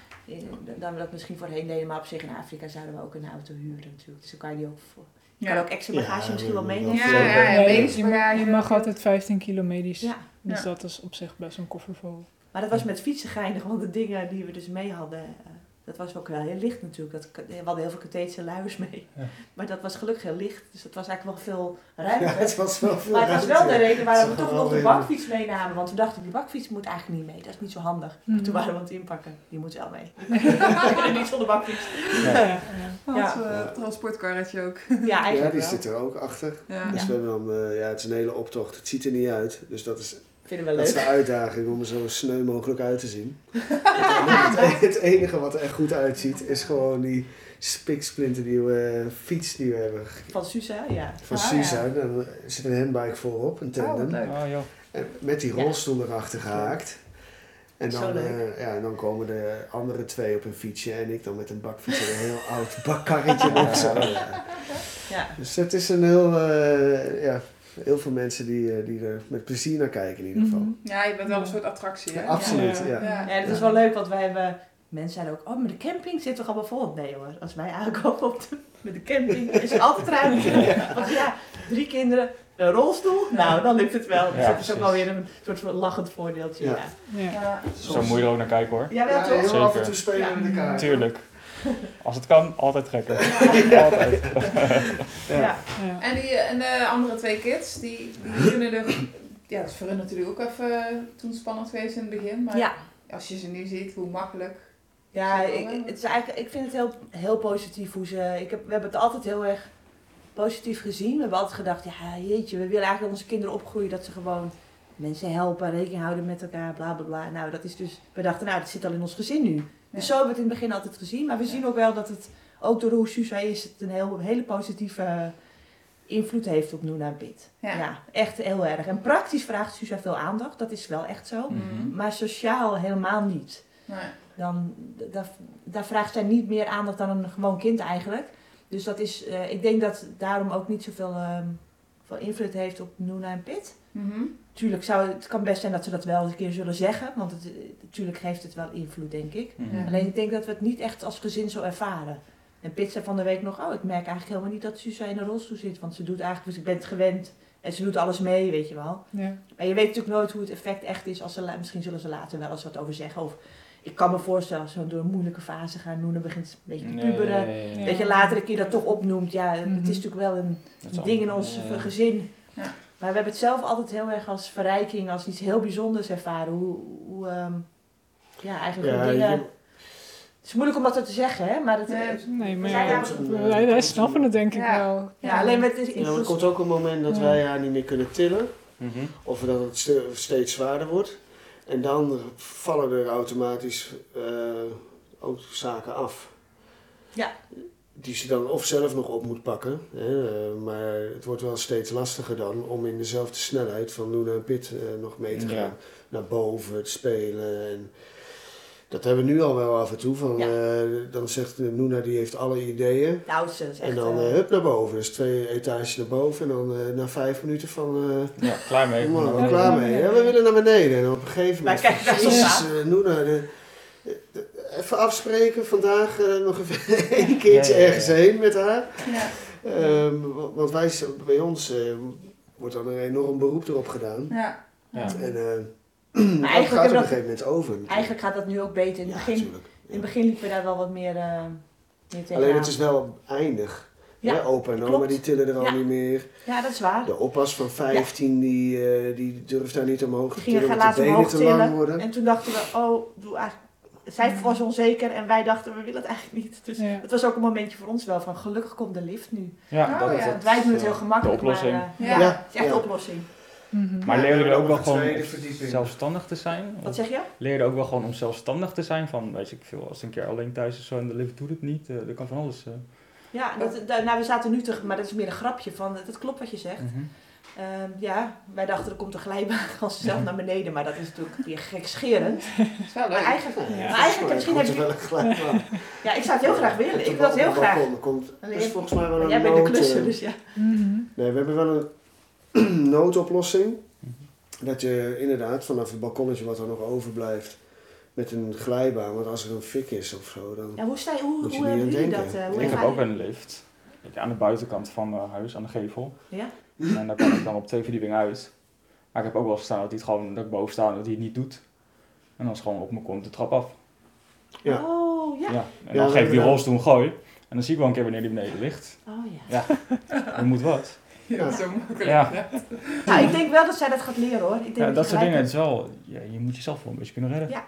dan we dat misschien voorheen deden. Maar op zich in Afrika zouden we ook een auto huren natuurlijk. Dus dan kan je die ook voor. Je Ja. kan ook extra bagage Ja, misschien wel we- meenemen. Ja, ja, ja, Ja, medisch je, mag, bagage. je mag altijd 15 kilo medisch. Ja. Dus Ja. dat is op zich best een koffer vol. Maar dat was met fietsen geinig, want de dingen die we dus mee hadden, eh, dat was ook wel heel licht natuurlijk. Dat, we hadden heel veel kathetische luiers mee. Ja. Maar dat was gelukkig heel licht, dus dat was eigenlijk wel veel ruimte. Ja, het was wel veel Maar het was wel ruimte. de reden waarom we toch nog de bakfiets meenamen. Want we dachten, die bakfiets moet eigenlijk niet mee. Dat is niet zo handig. Mhm. Toen waren we aan het inpakken. Die moet wel mee. niet zonder bakfiets. Ja. Ja. Had Ja. eh, transportkarretje ook. Ja, Ja, eigenlijk die wel. zit er ook achter. Ja. Dus Ja. we hebben dan, eh, ja, het is een hele optocht. Het ziet er niet uit. Dus dat is Vinden we Dat is de uitdaging om er zo sneu mogelijk uit te zien. het, het enige wat er echt goed uitziet is gewoon die spiksplinternieuwe fiets die we hebben Van Susa, ja. van Ah, Susa. ja. Dan zit een handbike voorop, een Oh, tandem. wat leuk. Oh, joh. En met die Ja. rolstoel erachter gehaakt. En dan, eh, ja, en dan komen de andere twee op een fietsje en ik dan met een bakfiets en een heel oud bakkarretje nog zo. Ja. ja. Dus het is een heel, eh, ja, heel veel mensen die, eh, die er met plezier naar kijken in ieder geval. Mhm. Ja, je bent wel een soort attractie, hè? Ja, absoluut, Ja. ja. Ja. Ja, dat is wel leuk, want wij hebben... Mensen zeiden ook, oh, maar de camping zit toch allemaal vol? Nee hoor, als wij aankomen op de, met de camping is er altijd ruimte. Want ja, drie kinderen, een rolstoel, nou dan lukt het wel. Dus Ja, dat is ook wel weer een soort van lachend voordeeltje. Ja. Ja, Ja. Ja. Zo moet je er ook naar kijken hoor. ja. wel Ja, toch? heel Zeker. af en toe spelen Ja. met elkaar. Tuurlijk. Als het kan, altijd trekken. Ja. Altijd. Ja. Ja. En, die, en de andere twee kids, die, die kunnen er... Ja, dat is voor hun natuurlijk ook even eh, toen spannend geweest in het begin. Maar ja. als je ze nu ziet, hoe makkelijk... Ja, ik, het is eigenlijk, ik vind het heel, heel positief hoe ze. Ik heb, we hebben het altijd heel erg positief gezien. We hebben altijd gedacht, ja jeetje, we willen eigenlijk onze kinderen opgroeien dat ze gewoon mensen helpen, rekening houden met elkaar, bla bla bla. Nou, dat is dus. We dachten, nou, dat zit al in ons gezin nu. Ja. Dus zo hebben we het in het begin altijd gezien. Maar we zien ook wel dat het, ook door hoe Susa is, het een heel, hele positieve invloed heeft op Noona en Pit. Ja. Ja. echt heel erg. En praktisch vraagt Susa veel aandacht, dat is wel echt zo. Mhm. Maar sociaal helemaal niet Nee. dan daar, daar vraagt zij niet meer aandacht dan een gewoon kind eigenlijk. Dus dat is, eh, ik denk dat daarom ook niet zoveel ehm, veel invloed heeft op Noona en Mhm. Tuurlijk zou het kan best zijn dat ze dat wel eens een keer zullen zeggen, want het, natuurlijk heeft het wel invloed, denk ik. Mhm. Ja. Alleen ik denk dat we het niet echt als gezin zo ervaren. En Pit zei van de week nog, oh, ik merk eigenlijk helemaal niet dat Susa in een rolstoel zit, want ze doet eigenlijk, dus ik ben het gewend en ze doet alles mee, weet je wel. Ja. Maar je weet natuurlijk nooit hoe het effect echt is. Als ze, misschien zullen ze later wel eens wat over zeggen. Of ik kan me voorstellen, als ze door een moeilijke fase gaan doen, dan begint ze een beetje te puberen. Nee. Dat je later een keer dat toch opnoemt. Ja, Mhm. het is natuurlijk wel een al- ding in ons gezin. Maar we hebben het zelf altijd heel erg als verrijking, als iets heel bijzonders ervaren. Hoe, hoe ehm, ja, eigenlijk Ja, dingen... je- Het is moeilijk om dat te zeggen, hè. Maar het, Nee. Nee, maar ja, wij, wij snappen het denk ik Ja. wel. ja, alleen met... Het, Ja, er komt ook een moment dat Ja. wij haar niet meer kunnen tillen. Mhm. Of dat het ste- steeds zwaarder wordt. En dan vallen er automatisch eh, ook zaken af. Ja. Die ze dan of zelf nog op moet pakken. Hè, eh, maar het wordt wel steeds lastiger dan om in dezelfde snelheid van Luna en Pit eh, nog mee te gaan. Ja. Naar boven te spelen. En dat hebben we nu al wel af en toe. Van, Ja. eh, dan zegt Luna die heeft alle ideeën. Is echt... En dan hup naar boven. Dus twee etages naar boven. En dan na vijf minuten van... Ja, klaar mee. nou, we Ja, klaar ja, mee. ja. Ja, we willen naar beneden. En op een gegeven moment... de- de- de- even afspreken. Vandaag eh, nog even een keertje Ja, ja, ja. ergens heen met haar. Ja. Ehm, wa- want wij, bij ons eh, wordt dan een enorm beroep erop gedaan. Ja. Ja. En eh Maar dat eigenlijk gaat op een gegeven moment over. natuurlijk. Eigenlijk gaat dat nu ook beter. In het ja, begin. In het begin liepen we daar wel wat meer, eh meer. Alleen het is wel eindig. Ja, Ja, opa en oma klopt. die tillen er al Ja. niet meer. Ja, dat is waar. De oppas van 15 die, eh, die durft daar niet omhoog te Die gingen tillen, gaan want de laten omhoog te lang tillen. worden. En toen dachten we, oh, doe eigenlijk... Zij was onzeker en wij dachten, we willen het eigenlijk niet. Dus Ja. het was ook een momentje voor ons wel van, gelukkig komt de lift nu. Ja, Oh, dat is het. Want wij doen het heel eh, gemakkelijk, De oplossing. maar eh, Ja. het is echt de oplossing. Mhm. Maar Ja, leer je er ook wel gewoon zelfstandig te zijn? Wat zeg je? leer je er ook wel gewoon om zelfstandig te zijn? Van, weet ik veel, als een keer alleen thuis is zo en de lift doet het niet, eh dat kan van alles. eh. Ja, dat, da- nou, we zaten nu te, maar dat is meer een grapje van, dat klopt wat je zegt. Mhm. Ehm, ja, wij dachten er komt een glijbaan als zelf naar beneden, maar dat is natuurlijk weer gekscherend. Dat is wel Maar eigenlijk, Ja, maar eigenlijk misschien heb je... er wel gelijk van. Ja, ik zou het heel graag willen. Ik wil het heel het graag. balkon Komt, Alleen- volgens mij wel een jij bent de nood, klusser, eh, dus ja. Mhm. Nee, we hebben wel een noodoplossing. Dat je inderdaad vanaf het balkonnetje wat er nog overblijft met een glijbaan. Want als er een fik is of zo, dan... Ja, hoe, sta, hoe, Moet je hoe niet hebben aan jullie denken. dat? eh, hoe Ik heb ook een lift. Je, aan de buitenkant van mijn huis, aan de gevel. Ja? En daar kan ik dan op twee verdiepingen uit. Maar ik heb ook wel gestaan dat hij het gewoon, dat ik boven sta en dat hij het niet doet. En dan is gewoon op me komt de trap af. Ja. Oh, ja. Ja. En Ja, dan geef ik die rolstoel een gooi. En dan zie ik wel een keer wanneer die beneden ligt. Oh, ja. Er moet wat. Ja, zo makkelijk. Ja. Ja. Nou, ik denk wel dat zij dat gaat leren hoor. Ik denk Ja, dat, soort dingen, het is wel, ja, je moet jezelf wel een beetje kunnen redden. Ja.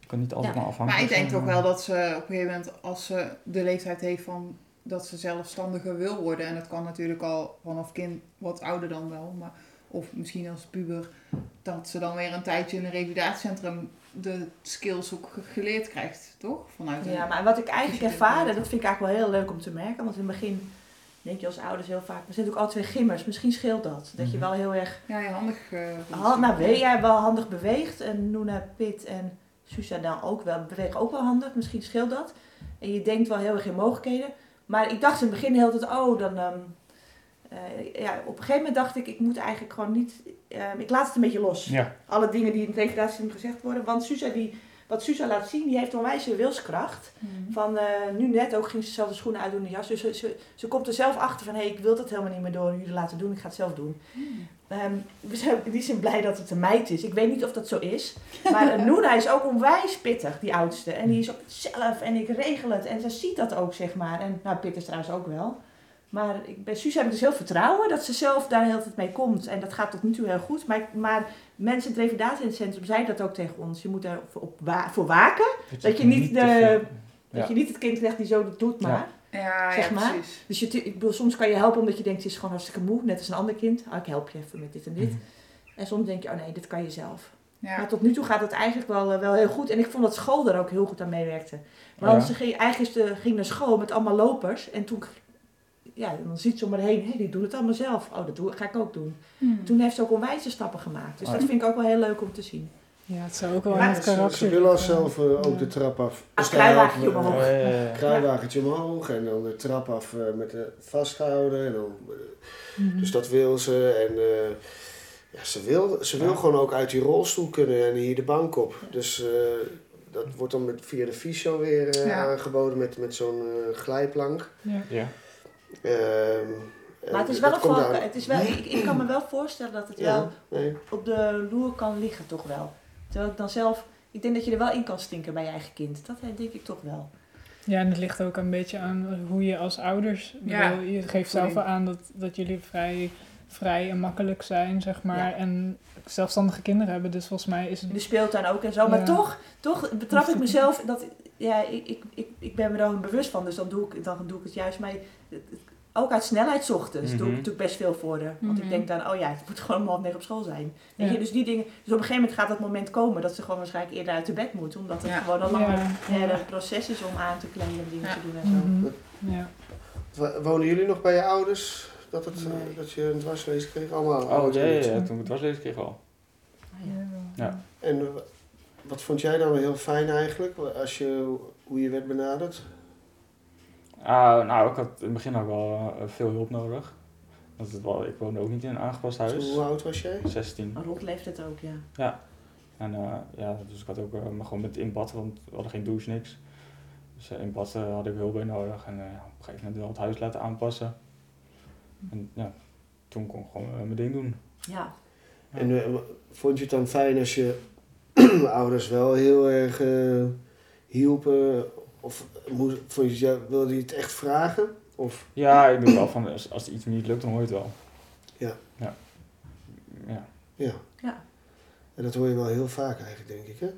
Je kan niet altijd Ja. maar afhankelijk Maar ik denk maar- wel dat ze op een gegeven moment, als ze de leeftijd heeft van dat ze zelfstandiger wil worden, en dat kan natuurlijk al vanaf kind wat ouder dan wel, maar of misschien als puber, dat ze dan weer een tijdje in een revalidatiecentrum de skills ook ge- geleerd krijgt, toch? Vanuit Ja, maar wat ik eigenlijk ervaar, dat vind ik eigenlijk wel heel leuk om te merken. Want in het begin denk je als ouders heel vaak, we zijn natuurlijk alle twee gimmers. Misschien scheelt dat. Dat je Mhm. wel heel erg, Ja, ja, handig. eh, hand, nou weet jij, wel handig beweegt. En Noona, Pit en Susa dan ook wel, bewegen ook wel handig. Misschien scheelt dat. En je denkt wel heel erg in mogelijkheden. Maar ik dacht in het begin de hele tijd, oh, dan... ehm, eh, ja, op een gegeven moment dacht ik, ik moet eigenlijk gewoon niet... ehm, ik laat het een beetje los. Ja. Alle dingen die in het revalidatiecentrum gezegd worden. Want Susa, die, wat Susa laat zien, die heeft een onwijze wilskracht. Mhm. Van eh, nu net ook ging ze zelf de schoenen uitdoen en de jas. Dus ze, ze, ze komt er zelf achter van hé, ik wil dat helemaal niet meer door jullie laten doen. Ik ga het zelf doen. Ehm, we zijn in die zin blij dat het een meid is. Ik weet niet of dat zo is. Maar uh, Noona is ook onwijs pittig, die oudste. En die is ook zelf en ik regel het. En ze ziet dat ook, zeg maar. En nou, Pit is trouwens ook wel. Maar ik, bij Suus heb ik dus heel vertrouwen dat ze zelf daar heel tijd mee komt. En dat gaat tot nu toe heel goed. Maar, maar mensen in het revalidatiecentrum zeiden dat ook tegen ons. Je moet er op wa- voor waken. Dat je niet de- veel- Dat je niet het kind krijgt die zo doet maar. Ja. Ja, Zeg ja, maar. precies. Dus je, ik bedoel, soms kan je helpen omdat je denkt, het is gewoon hartstikke moe. Net als een ander kind. Ah, ik help je even met dit en dit. Mhm. En soms denk je, oh nee, dit kan je zelf. Ja. Maar tot nu toe gaat het eigenlijk wel, eh, wel heel goed. En ik vond dat school er ook heel goed aan meewerkte. Want Ja. ze ging, eigenlijk ging naar school met allemaal lopers. En toen, ja, dan ziet ze om haar heen, hé, die doen het allemaal zelf. Oh, dat doe, ga ik ook doen. Mhm. Toen heeft ze ook onwijze stappen gemaakt. Dus Ah. dat vind ik ook wel heel leuk om te zien. Ja, het zou ook wel het Ze, karakter ze willen zelf eh, ook Ja. de trap af. Ah, Staan kruiwagentje op, eh, omhoog. Ja, ja, ja. Kruiwagentje omhoog en dan de trap af eh, met de vasthouden. En dan, Mhm. dus dat wil ze. En eh, ja, ze wil, ze wil Ja. gewoon ook uit die rolstoel kunnen en hier de bank op. Dus eh, dat wordt dan met, via de fysio weer eh, Ja. aangeboden met, met zo'n eh, glijplank. Ja. Ehm, Maar het is en wel een Het is wel, ik, ik kan me wel voorstellen dat het Ja, wel nee. op de loer kan liggen, toch wel. Terwijl ik dan zelf, ik denk dat je er wel in kan stinken bij je eigen kind. Dat eh, denk ik toch wel. Ja, en het ligt ook een beetje aan hoe je als ouders... ik Ja. bedoel, Je geeft zelf wel aan dat, dat jullie vrij, vrij en makkelijk zijn, zeg maar. Ja. En zelfstandige kinderen hebben, dus volgens mij is het... de speeltuin ook en zo. Maar toch, toch betrap ik mezelf dat, ja, ik, ik, ik, ik ben me daar bewust van. Dus dan doe ik, dan doe ik het juist. Maar het- ook uit snelheid ochtends doe ik Mhm. natuurlijk best veel voor. Want ik Mhm. denk dan, oh ja, het moet gewoon om half negen op school zijn. Weet Ja. je, dus die dingen. Dus op een gegeven moment gaat dat moment komen dat ze gewoon waarschijnlijk eerder uit de bed moet. Omdat het Ja. gewoon een langer Ja, proces is om aan te kleden en dingen Ja. te doen en zo. Ja. Wa- Wonen jullie nog bij je ouders? Dat, het, eh, Nee. dat je een dwarslezen kreeg? Allemaal? Oh, oud ja, toen ik het was lezen kreeg al. Ah, ja. Ja. En eh, wat vond jij dan heel fijn eigenlijk, als je, hoe je werd benaderd? Ah, nou, ik had in het begin ook wel eh, veel hulp nodig. Want het wel, ik woonde ook niet in een aangepast huis. Hoe oud was jij? 16. Maar Rot leeft het ook, ja. En eh, ja, dus ik had ook eh, maar gewoon met in bad, want we hadden geen douche, niks. Dus in bad had ik hulp bij nodig en op een gegeven moment wel het huis laten aanpassen. En ja, toen kon ik gewoon mijn ding doen. Ja, Ja. En vond je het dan fijn als je ouders wel heel erg hielpen? Of moest, vond je, ja, wilde je het echt vragen? Of, Ja, ik denk wel van, als, als iets niet lukt, dan hoor je het wel. Ja. Ja. Ja. ja. Ja. En dat hoor je wel heel vaak eigenlijk, denk ik, hè?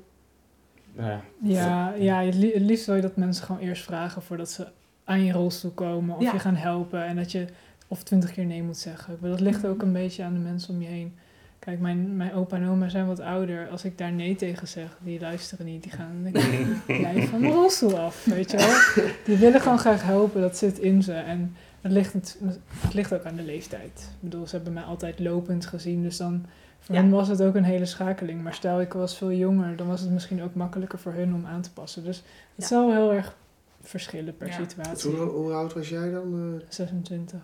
Nou ja. Ja, ja het, li- het liefst wil je dat mensen gewoon eerst vragen voordat ze aan je rolstoel komen of Ja. je gaan helpen. En dat je of twintig keer nee moet zeggen. Maar dat ligt ook een beetje aan de mensen om je heen. Kijk, mijn, mijn opa en oma zijn wat ouder. Als ik daar nee tegen zeg, die luisteren niet. Die gaan dan denk ik, jij van mijn rolstoel af, weet je wel. Die willen gewoon graag helpen, dat zit in ze. En het ligt, het, het ligt ook aan de leeftijd. Ik bedoel, ze hebben mij altijd lopend gezien, dus dan... Voor Ja. hen was het ook een hele schakeling. Maar stel, ik was veel jonger, dan was het misschien ook makkelijker voor hun om aan te passen. Dus het Ja. zal heel erg verschillen per Ja. situatie. Hoe, hoe oud was jij dan? 26.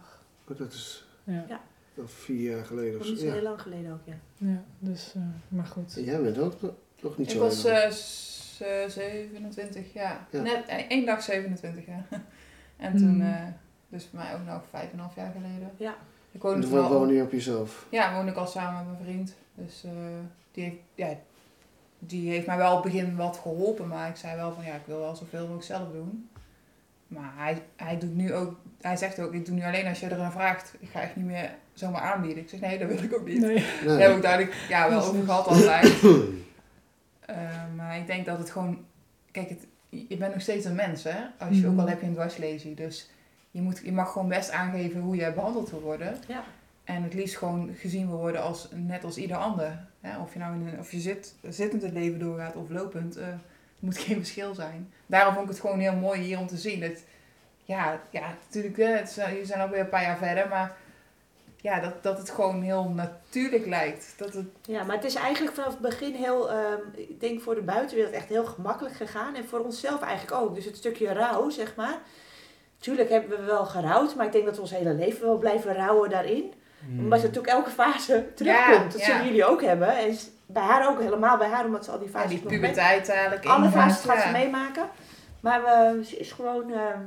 Eh, dat is Ja, wel vier jaar geleden of dat zo. is heel lang geleden ook, ja. ja dus, eh, maar goed. En jij bent ook nog- niet Ik zo was heel lang. eh, s- eh, 27, ja. Ja. Net één dag 27, ja. en toen, Hmm. eh, dus voor mij ook nog vijf en een half jaar geleden. Ja. Ik En woonde toen toen al, woon je op jezelf. ja, woonde ik al samen met mijn vriend. Dus eh, die, heeft, ja, die heeft mij wel op het begin wat geholpen. Maar ik zei wel van, ja, ik wil wel zoveel mogelijk zelf doen. Maar hij, hij doet nu ook, hij zegt ook, ik doe nu alleen als je er aan vraagt. Ik ga echt niet meer zomaar aanbieden. Ik zeg, nee, dat wil ik ook niet. Nee. Nee. Daar heb ik duidelijk ja, wel over gehad altijd. Eh, maar ik denk dat het gewoon... Kijk, het, je bent nog steeds een mens, hè? Als je, Mhm. Ook al heb je een dwarslesie. Dus je, moet, je mag gewoon best aangeven hoe jij behandeld wil worden. Ja. En het liefst gewoon gezien wil worden als net als ieder ander. Hè? Of je nou in een, of je zit, zittend het leven doorgaat of lopend, eh moet geen verschil zijn. Daarom vond ik het gewoon heel mooi hier om te zien. Dat, ja, ja, natuurlijk, hè, het jullie zijn ook weer een paar jaar verder, maar ja, dat, dat het gewoon heel natuurlijk lijkt. Dat het, Ja, maar het is eigenlijk vanaf het begin heel, ehm, ik denk voor de buitenwereld echt heel gemakkelijk gegaan. En voor onszelf eigenlijk ook. Dus het stukje rouw, zeg maar. Tuurlijk hebben we wel gerouwd, maar ik denk dat we ons hele leven wel blijven rouwen daarin. Hmm. Omdat je natuurlijk elke fase terugkomt. dat ja. zullen jullie ook hebben. En bij haar ook helemaal bij haar, omdat ze al die ja, fases die nog mee- puberteit eigenlijk. Alle fases gaat ze ja. meemaken. Maar we, ze is gewoon, ehm,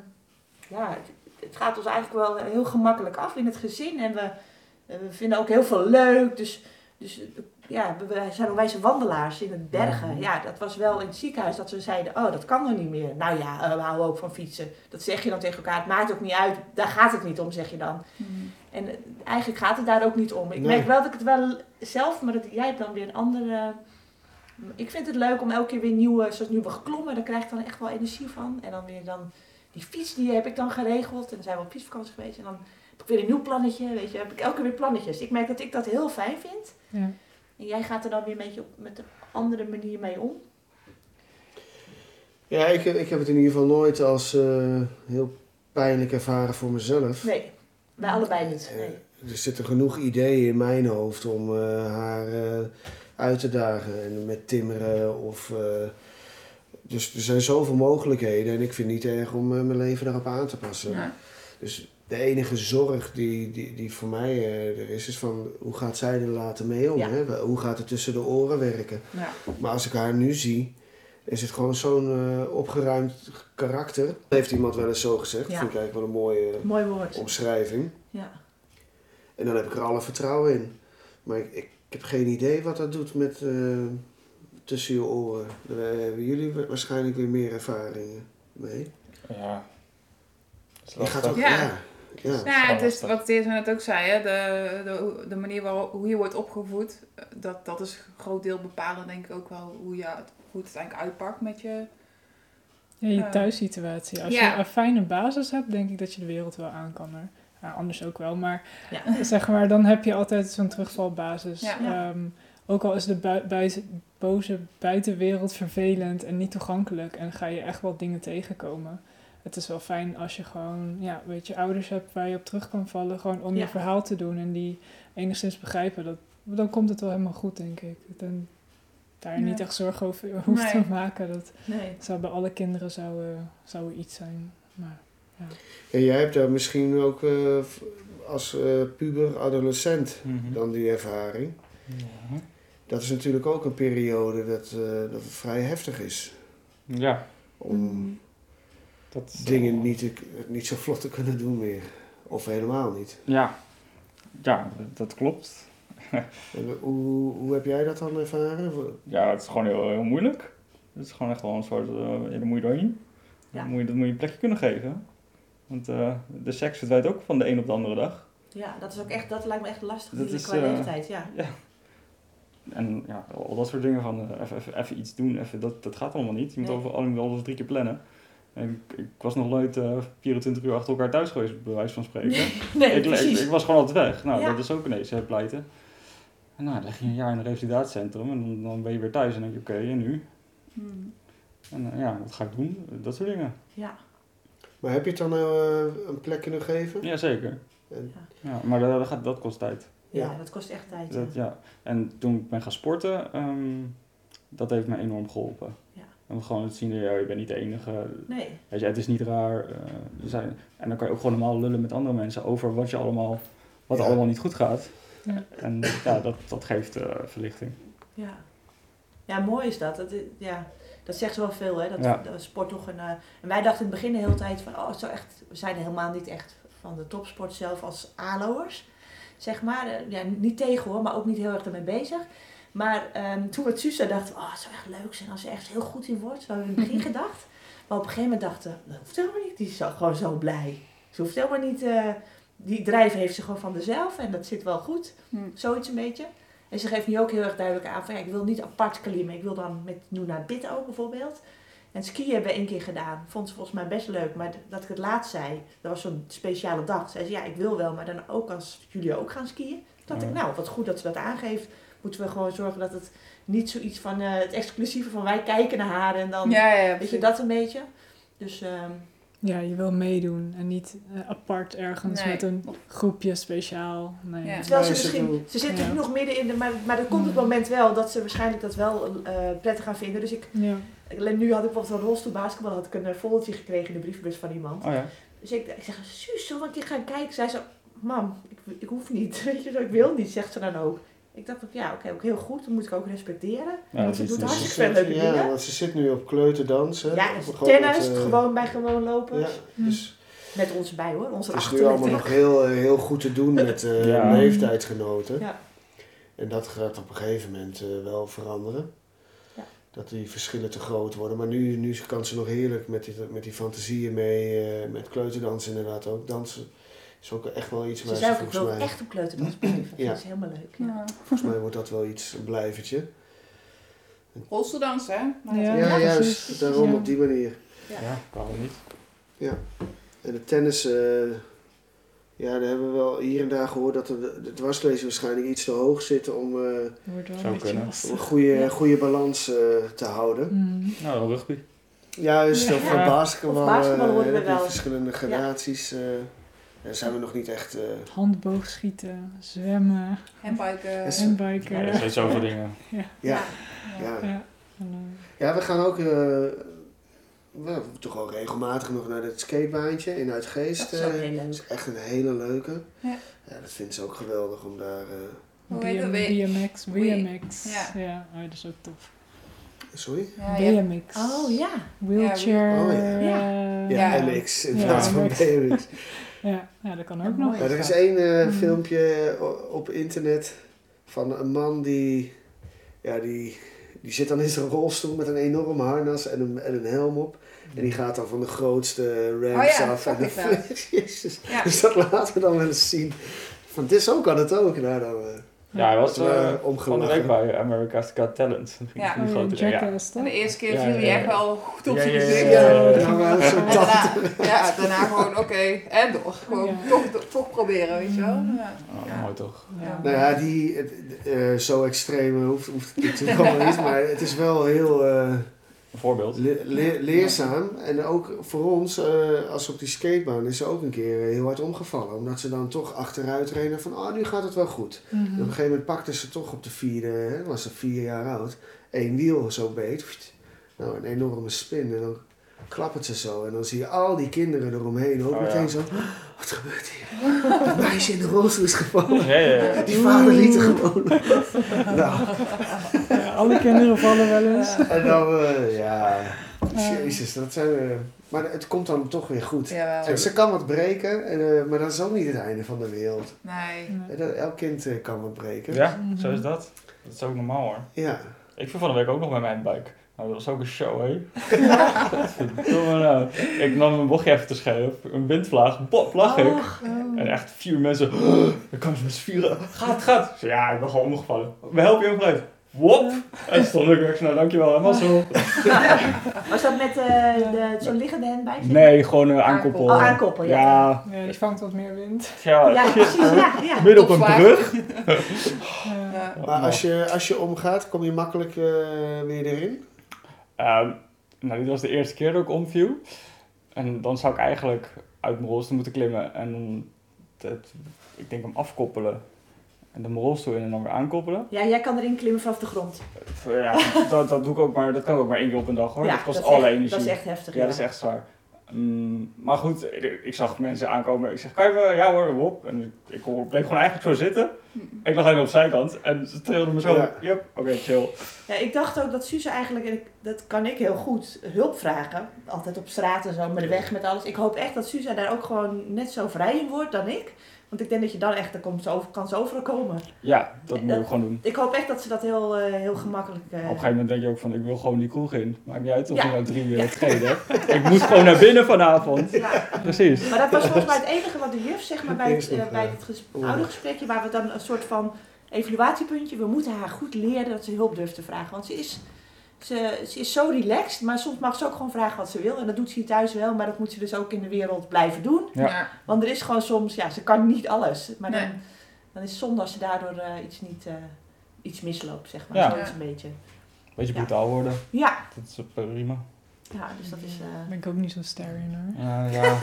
ja, het, gaat ons eigenlijk wel heel gemakkelijk af in het gezin. En we, we vinden ook heel veel leuk. Dus, dus ja, we- zijn wijze wandelaars in het bergen. Ja, dat was wel in het ziekenhuis dat ze zeiden, oh, dat kan nog niet meer. Nou ja, eh, we houden ook van fietsen. Dat zeg je dan tegen elkaar. Het maakt ook niet uit. Daar gaat het niet om, zeg je dan. Hmm. En eh, eigenlijk gaat het daar ook niet om. Ik Nee. merk wel dat ik het wel zelf, maar dat jij hebt dan weer een andere. Ik vind het leuk om elke keer weer nieuwe, zoals nu we geklommen, daar krijg ik dan echt wel energie van. En dan weer dan die fiets, die heb ik dan geregeld. En dan zijn we op fietsvakantie geweest. En dan heb ik weer een nieuw plannetje, weet je. Heb ik elke keer weer plannetjes. Ik merk dat ik dat heel fijn vind. Ja. En jij gaat er dan weer een beetje op, met een andere manier mee om. Ja, ik, ik heb het in ieder geval nooit als eh, heel pijnlijk ervaren voor mezelf. Nee, wij allebei niet. Eh, Nee. Er zitten genoeg ideeën in mijn hoofd om eh, haar eh, uit te dagen. En met timmeren of... dus er zijn zoveel mogelijkheden. En ik vind het niet erg om eh, mijn leven daarop aan te passen. Ja. Dus de enige zorg die, die, die voor mij eh, er is, is van hoe gaat zij er later mee om? Ja. Hè? Hoe gaat het tussen de oren werken? Ja. Maar als ik haar nu zie, is het gewoon zo'n eh, opgeruimd karakter. Heeft iemand wel eens zo gezegd. Ja. Vind ik eigenlijk wel een mooie Mooi woord. omschrijving. Ja. En dan heb ik er alle vertrouwen in. Maar ik, ik heb geen idee wat dat doet met tussen je oren. Daar hebben jullie wa- waarschijnlijk weer meer ervaringen mee. Ja. Je gaat ook, Ja. ja. ja. Ja, het is wat net ook zei, hè, de, de, de manier waarop hoe je wordt opgevoed, eh, dat, dat is een groot deel bepalen denk ik ook wel hoe, je, het- hoe het uiteindelijk uitpakt met je. Ja, je Ja. thuissituatie. Als Ja. je een fijne basis hebt, denk ik dat je de wereld wel aan kan. Hoor. Ja, anders ook wel, maar Ja. zeg maar, dan heb je altijd zo'n terugvalbasis. Ja. Ja. Ook al is de bui- buiten- boze buitenwereld vervelend en niet toegankelijk en ga je echt wel dingen tegenkomen. Het is wel fijn als je gewoon, ja, weet je, ouders hebt waar je op terug kan vallen, gewoon om Ja. je verhaal te doen en die enigszins begrijpen. Dat, dan komt het wel helemaal goed, denk ik. Dan daar Ja. niet echt zorgen over hoeft Nee. te maken. Dat Nee. zou bij alle kinderen zou, eh, zou er iets zijn. Maar En jij hebt daar misschien ook eh, als eh, puber, adolescent Mhm. dan die ervaring. Ja. Dat is natuurlijk ook een periode dat, eh, dat het vrij heftig is. Ja, Om Mm. dat is, dingen eh, niet, te, niet zo vlot te kunnen doen meer. Of helemaal niet. Ja, ja dat- dat klopt. En hoe, hoe heb jij dat dan ervaren? Ja, het is gewoon heel, heel moeilijk. Het is gewoon echt wel een soort, eh ja, daar moet je doorheen. Ja. Dan moet je, dat moet je een plekje kunnen geven. Want eh, de seks verdwijnt ook van de een op de andere dag. Ja, dat is ook echt, dat lijkt me echt lastig Dat is, qua leeftijd, ja. En ja, al dat soort dingen van eh, even, even, even iets doen, even, dat, dat gaat allemaal niet. Je moet Nee. over alles alles drie keer plannen. En ik, ik was nog nooit eh 24 uur achter elkaar thuis geweest, bij wijze van spreken. Nee, ik, ik, precies. ik was gewoon altijd weg. Nou, Ja. dat is ook ineens uh, pleiten. En nou, dan ging je een jaar in een revalidatiecentrum en dan, dan ben je weer thuis en dan denk je, oké, en nu? Hmm. En eh, ja, wat ga ik doen? Dat soort dingen. Ja, Maar heb je het dan eh, een plek kunnen geven? Jazeker. En- Ja, maar dat, dat, gaat, dat kost tijd. Ja, dat kost echt tijd. ja. Dat, ja. En toen ik ben gaan sporten, ehm, dat heeft me enorm geholpen. Ja. Om gewoon te zien, ja, je bent niet de enige. Nee, Weet je, het is niet raar. eh, er zijn, en dan kan je ook gewoon normaal lullen met andere mensen over wat je allemaal, wat Ja. allemaal niet goed gaat. Ja. En ja, dat, dat geeft eh, verlichting. ja. Ja, mooi is dat. dat ja, dat zegt wel veel, hè. Dat, Ja. dat sport toch een... eh, en wij dachten in het begin de hele tijd van... Oh, zo echt... We zijn helemaal niet echt van de topsport zelf als aloers. Zeg maar. Eh, Ja, niet tegen hoor, maar ook niet heel erg ermee bezig. Maar ehm, toen met Susa dachten we... Oh, het zou echt leuk zijn als ze echt heel goed in wordt. Zo hebben we in het begin gedacht. Maar op een gegeven moment dachten. Dat hoeft helemaal niet. Die is gewoon zo blij. Ze hoeft helemaal niet... eh, die drijf heeft ze gewoon van dezelf. En dat zit wel goed. Hm. Zoiets een beetje. En ze geeft nu ook heel erg duidelijk aan van ja, ik wil niet apart klimmen. Ik wil dan met Nuna Bit ook bijvoorbeeld. En skiën hebben we één keer gedaan. Vond ze volgens mij best leuk. Maar dat ik het laatst zei, dat was zo'n speciale dag. Zei ze, ja, ik wil wel, maar dan ook als jullie ook gaan skiën. Toen dacht ik, nou, wat goed dat ze dat aangeeft. Moeten we gewoon zorgen dat het niet zoiets van eh, het exclusieve van wij kijken naar haar en dan, Ja, ja, weet je, dat een beetje. Dus ehm, Ja, je wil meedoen en niet eh, apart ergens Nee. met een groepje speciaal. Nee. Ja. Terwijl ze misschien, ze zit Ja. er nog midden in de, maar, maar er komt het Mm. moment wel dat ze waarschijnlijk dat wel eh, prettig gaan vinden. Dus ik, Ja. nu had ik bijvoorbeeld een rolstoel basketbal, had ik een eh, foldertje gekregen in de brievenbus van iemand. Oh ja. Dus ik, ik zeg, Suus, zullen we een keer gaan kijken? Zij zo, mam, ik, ik hoef niet, weet je zo, ik wil niet, zegt ze dan ook. Ik dacht ook, ja, oké, ook heel goed, dat moet ik ook respecteren. Ja, Want ze doet hartstikke veel leuke ja, dingen. want ze zit nu op kleuterdans. Hè? Ja, Op- dus gewoon tennis, met, eh, gewoon bij gewoon lopers. Ja, dus Met ons bij hoor, onze het is nu allemaal nog heel, eh, heel goed te doen met eh Ja. leeftijdsgenoten. Ja. En dat gaat op een gegeven moment eh, wel veranderen. Ja. Dat die verschillen te groot worden. Maar nu, nu kan ze nog heerlijk met die, met die fantasieën mee. eh, met kleuterdansen inderdaad ook. Dansen is ook echt wel iets Ze waar ik volgens wil mij... echt op kleuterdans blijven. Ja. Dat is helemaal leuk. Ja. Ja. Volgens mij wordt dat wel iets, een blijvertje. Rolstoeldansen, hè? Maar Ja. dat- Ja, Ja, juist. precies. Daarom Ja. op die manier. Ja. Ja, waarom niet? En de tennis, eh, ja, daar hebben we wel hier en daar gehoord dat de, de dwarslezen waarschijnlijk iets te hoog zitten om, eh, Wordt wel Zou een beetje kunnen. om een goede, Ja. goede balans eh, te houden. Mm. Nou, rugby. Juist, of Ja. basketbal, Of basketbal eh, hoorden we wel. verschillende gradaties. eh, daar zijn we nog niet echt... eh, Handboogschieten, zwemmen, Handbiken. Handbiken. Ja, er zijn zoveel dingen. ja, Ja. ja. Ja. Eh, ja, we gaan ook eh, wel, toch wel regelmatig nog naar het skatebaantje in Uitgeest. Dat is dat is echt een hele leuke. Ja. Ja, dat vindt ze ook geweldig om daar... eh, Hoe heet dat? BM, BMX, BMX. Ja. Ja, oh, dat is ook tof. sorry? Ja, BMX. Oh ja. Wheelchair. Oh, ja. Ja, Ja. MX in Ja, plaats van MX. BMX. Ja, ja, dat kan ook Ja, nog. er is één eh, Mm. filmpje o- op internet van een man die, ja, die, die zit dan in zijn rolstoel met een enorm harnas en een, en een helm op. En die gaat dan van de grootste ramps Oh ja, af. En. Jezus. Ja. Dus dat laten we dan wel eens zien. Van dit zo kan het ook. Nou, dan, eh, Ja, hij was eh, van de week bij America's Got Talent. Dat ging Ja. Oh, grote ja, En de eerste keer Ja, viel hij ja, echt ja. wel goed op zijn gezicht. ja. daarna, ja, daarna gewoon oké, en door. Gewoon Ja. toch, toch proberen, weet je wel. Ja. Oh, Ja. Mooi toch? Ja. Nou ja, die, eh, eh, zo extreem hoeft, hoeft het natuurlijk allemaal niet. Maar het is wel heel... eh, voorbeeld. Le- le- leerzaam. En ook voor ons, eh, als op die skatebaan, is ze ook een keer eh, heel hard omgevallen. Omdat ze dan toch achteruit reden van, oh, nu gaat het wel goed. Mhm. En op een gegeven moment pakte ze toch op de vierde, hè, was ze vier jaar oud, één wiel zo beet. Nou, een enorme spin. En dan klappert ze zo. En dan zie je al die kinderen eromheen ook Oh, meteen ja. zo, wat gebeurt hier? Dat meisje in de rolstoel is gevallen. Ja, ja, ja. Die vader liet er gewoon. nou, alle kinderen vallen wel eens. en dan, eh, ja, Ja. jezus, dat zijn we. Maar het komt dan toch weer goed. Jawel. En ze kan wat breken, en, eh, maar dat is ook niet het einde van de wereld. Nee. Eh, dat- Elk kind eh, kan wat breken. Ja, zo is dat. Dat is ook normaal hoor. Ja. Ik viel van de week ook nog met mijn buik. Nou, dat was ook een show, hè? Godverdomme nou. Ik nam een bochtje even te scherp. Een windvlaag. Bop, lag ik. Och, En echt vier mensen. dan kan ze met z'n vieren. Gaat, gaat. Ik zei, ja, ik ben gewoon omgevallen. We helpen je ook uit. Wop. En stond ik weer. Nou, dankjewel. Helemaal zo. Was dat met eh, de, zo'n liggende handbike? Nee, gewoon een aankoppel. Oh, aankoppel, ja. Ja, Ja, die vangt wat meer wind. ja. Ja, precies, ja. ja. Midden op een brug. Maar als je, als je omgaat, kom je makkelijk eh, weer erin? Ehm, nou, dit was de eerste keer dat ik omviel. En dan zou ik eigenlijk uit mijn rolstoel moeten klimmen en dan, het, ik denk hem afkoppelen. En dan mijn rolstoel in en dan weer aankoppelen. Ja, jij kan erin klimmen vanaf de grond. Ja, dat, dat doe ik ook maar, dat kan ik ook maar één keer op een dag hoor. ja, dat kost is alle echt, energie. Dat is echt heftig. ja, dat is echt zwaar. Mm, maar goed, ik, ik zag mensen aankomen. Ik zeg, kan je me? Ja hoor, op. En ik, ik bleef gewoon eigenlijk zo zitten. Ik lag alleen op de zijkant en ze trilden me zo. Ja. Yep, oké, chill. Ja, ik dacht ook dat Suze eigenlijk, en dat kan ik heel goed, hulp vragen. Altijd op straat en zo, met de weg, met alles. Ik hoop echt dat Suze daar ook gewoon net zo vrij in wordt dan ik. Want ik denk dat je dan echt, dan komt ze over, kan ze overal komen. Ja, dat moet ik gewoon doen. Ik hoop echt dat ze dat heel, eh, heel gemakkelijk... eh, Op een gegeven moment denk je ook van, ik wil gewoon die kroeg in. Maakt niet uit of Ja. je nou drie uur hebt gereden. Ik moet gewoon naar binnen vanavond. ja. Precies. Maar dat was volgens mij het enige wat de juf, zeg maar, bij het, eh, bij eh, het ges- oude gesprekje, waar we dan een soort van evaluatiepuntje, we moeten haar goed leren dat ze hulp durft te vragen. Want ze is Ze, ze is zo relaxed, maar soms mag ze ook gewoon vragen wat ze wil. En dat doet ze hier thuis wel, maar dat moet ze dus ook in de wereld blijven doen. Ja. Want er is gewoon soms, ja, ze kan niet alles. Maar dan, Nee. dan is het zonde als ze daardoor eh, iets niet, eh, iets misloopt, zeg maar. Ja. Zo is het een beetje. Beetje Ja. brutaal worden, Ja, dat is prima. ja dus dat is... eh Daar ben ik ook niet zo ster in hoor. Ja, ja.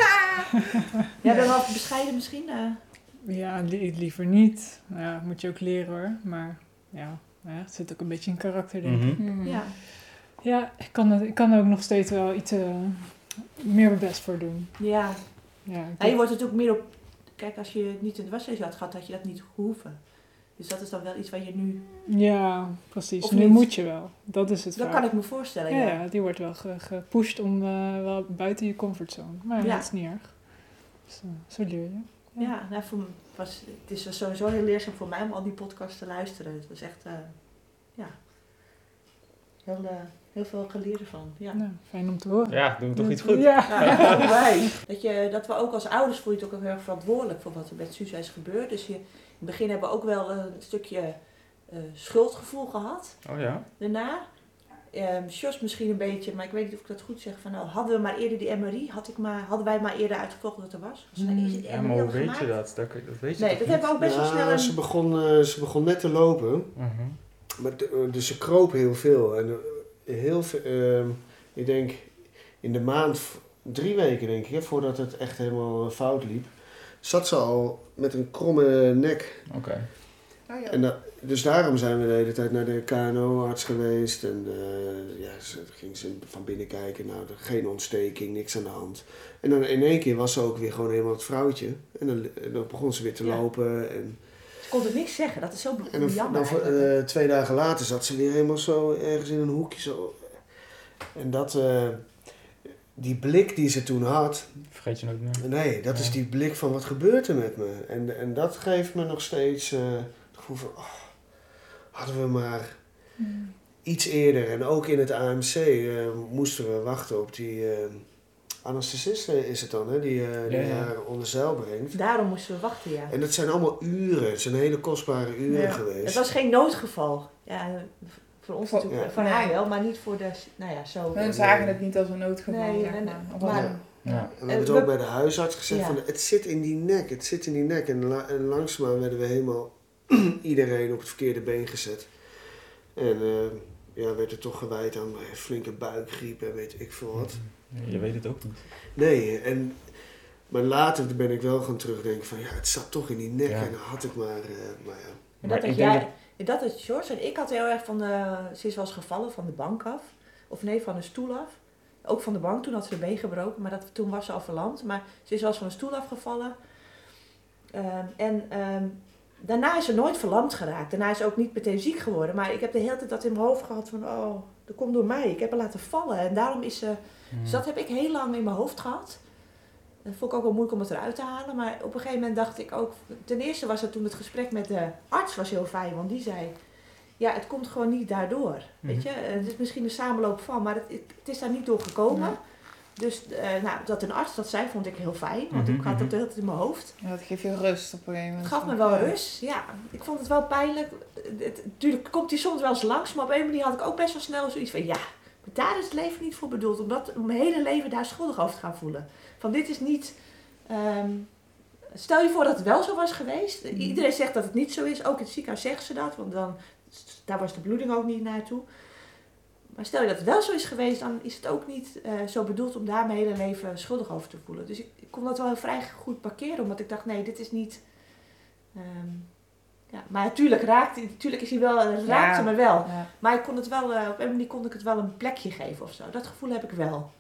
Jij bent wel bescheiden misschien? eh? Ja, li- liever niet. Nou Ja, moet je ook leren hoor. Maar ja, ja, het zit ook een beetje in karakter denk ik. Ja. Ja, ik kan, het, ik kan er ook nog steeds wel iets eh, meer mijn best voor doen. Ja. Ja, Ja, je wordt natuurlijk meer op... Kijk, als je het niet in de wasrace had gehad, had je dat niet hoeven. Dus dat is dan wel iets waar je nu... ja, precies. Of nu niet? moet je wel. Dat is het Dat vaak. kan ik me voorstellen, ja, ja. ja, die wordt wel ge- gepusht om eh, wel buiten je comfortzone. Maar Ja. dat is niet erg. Dus, eh, zo leer je. Ja, nou, voor, was, het is sowieso heel leerzaam voor mij om al die podcasts te luisteren. Het was echt, eh, ja, heel, eh, heel veel geleerd ervan. Ja. Nou, fijn om te horen. ja, doen we toch iets goed. Ja. Dat, je, dat we ook als ouders voel je het ook heel erg verantwoordelijk voor wat er met Suza is gebeurd. Dus je, in het begin hebben we ook wel een stukje eh, schuldgevoel gehad Oh ja? daarna. Ehm Jos misschien een beetje, maar ik weet niet of ik dat goed zeg. Van, nou, hadden we maar eerder die MRI, had ik maar, hadden wij maar eerder uitgevolgd dat er was. Hmm. Ja, maar hoe weet je dat? Dat, dat weet je Nee, dat niet? hebben we ook best wel Ja, snel. ze, begon, eh, ze begon net te lopen. Mhm. Maar de- eh, dus ze kroop heel veel. En eh, heel veel, ehm, ik denk in de maand, drie weken denk ik, hè, voordat het echt helemaal fout liep, zat ze al met een kromme nek. Oké. Oh, ja. En dus daarom zijn we de hele tijd naar de KNO-arts geweest. En eh, ja, ze ging ze van binnen kijken. Nou, er- geen ontsteking, niks aan de hand. En dan in één keer was ze ook weer gewoon helemaal het vrouwtje. En dan, en dan begon ze weer te Ja. lopen. En, ze kon er niks zeggen, dat is zo en dan, jammer dan, eh, twee dagen later zat ze weer helemaal zo ergens in een hoekje. Zo. En dat, eh, die blik die ze toen had, Vergeet je nooit meer. nee, dat is die blik van wat gebeurt er met me. En, en dat geeft me nog steeds eh, het gevoel van, oh, hadden we maar Hmm. iets eerder. En ook in het AMC eh, moesten we wachten op die eh anesthesist eh, is het dan, hè, die, eh, die Ja, ja. haar onder zeil brengt. Daarom moesten we wachten, ja. En dat zijn allemaal uren, het zijn hele kostbare uren Ja. geweest. Het was geen noodgeval. Ja, voor ons Voor- natuurlijk, ja. voor haar wel, maar niet voor de, nou ja, zo. Hun zagen het niet als een noodgeval. Nee, zeg en- maar. Ja. En we hebben het ook bij de huisarts gezegd Ja. van het zit in die nek, het zit in die nek. En, la- en langzaamaan werden we helemaal iedereen op het verkeerde been gezet. En eh, ja, werd er toch gewijd aan flinke buikgriep en weet ik veel wat. Je weet het ook niet. Nee, en, maar later ben ik wel gaan terugdenken van ja, het zat toch in die nek Ja. en dan had ik maar, eh, maar ja. En Maar dat had denk jij, dat is George en ik had heel erg van de, ze is wel eens gevallen van de bank af. Of nee, van de stoel af. Ook van de bank, toen had ze de been gebroken, maar dat, toen was ze al verlamd. Maar ze is wel eens van de stoel afgevallen. Ehm, en ehm, daarna is ze nooit verlamd geraakt. Daarna is ze ook niet meteen ziek geworden. Maar ik heb de hele tijd dat in mijn hoofd gehad van, oh, dat komt door mij. Ik heb haar laten vallen. En daarom is ze, dus dat heb ik heel lang in mijn hoofd gehad. Dat vond ik ook wel moeilijk om het eruit te halen. Maar op een gegeven moment dacht ik ook... Ten eerste was het toen het gesprek met de arts was heel fijn. Want die zei... Ja, het komt gewoon niet daardoor. Weet Mhm. je? Eh, Het is misschien een samenloop van. Maar het, het is daar niet door gekomen. Dus eh, nou, dat een arts dat zei, vond ik heel fijn. Want Mhm, ik had mhm. het de hele tijd in mijn hoofd. Ja, dat geeft je rust op een gegeven moment. Het gaf me wel rust. Ja, ik vond het wel pijnlijk. Het, natuurlijk komt die soms wel eens langs. Maar op een manier had ik ook best wel snel zoiets van... Ja, maar daar is het leven niet voor bedoeld. Om, dat, om mijn hele leven daar schuldig over te gaan voelen. Van dit is niet... ehm, stel je voor dat het wel zo was geweest. Mhm. Iedereen zegt dat het niet zo is. Ook in het ziekenhuis zeggen ze dat. Want dan, daar was de bloeding ook niet naartoe. Maar stel je dat het wel zo is geweest, dan is het ook niet eh, zo bedoeld om daar mijn hele leven schuldig over te voelen. Dus ik, ik kon dat wel heel vrij goed parkeren, omdat ik dacht, nee, dit is niet. ehm, ja, maar natuurlijk raakt, natuurlijk is hij wel, het raakte Ja. me wel. Ja. Maar ik kon het wel, eh, op een manier kon ik het wel een plekje geven of zo. Dat gevoel heb ik wel.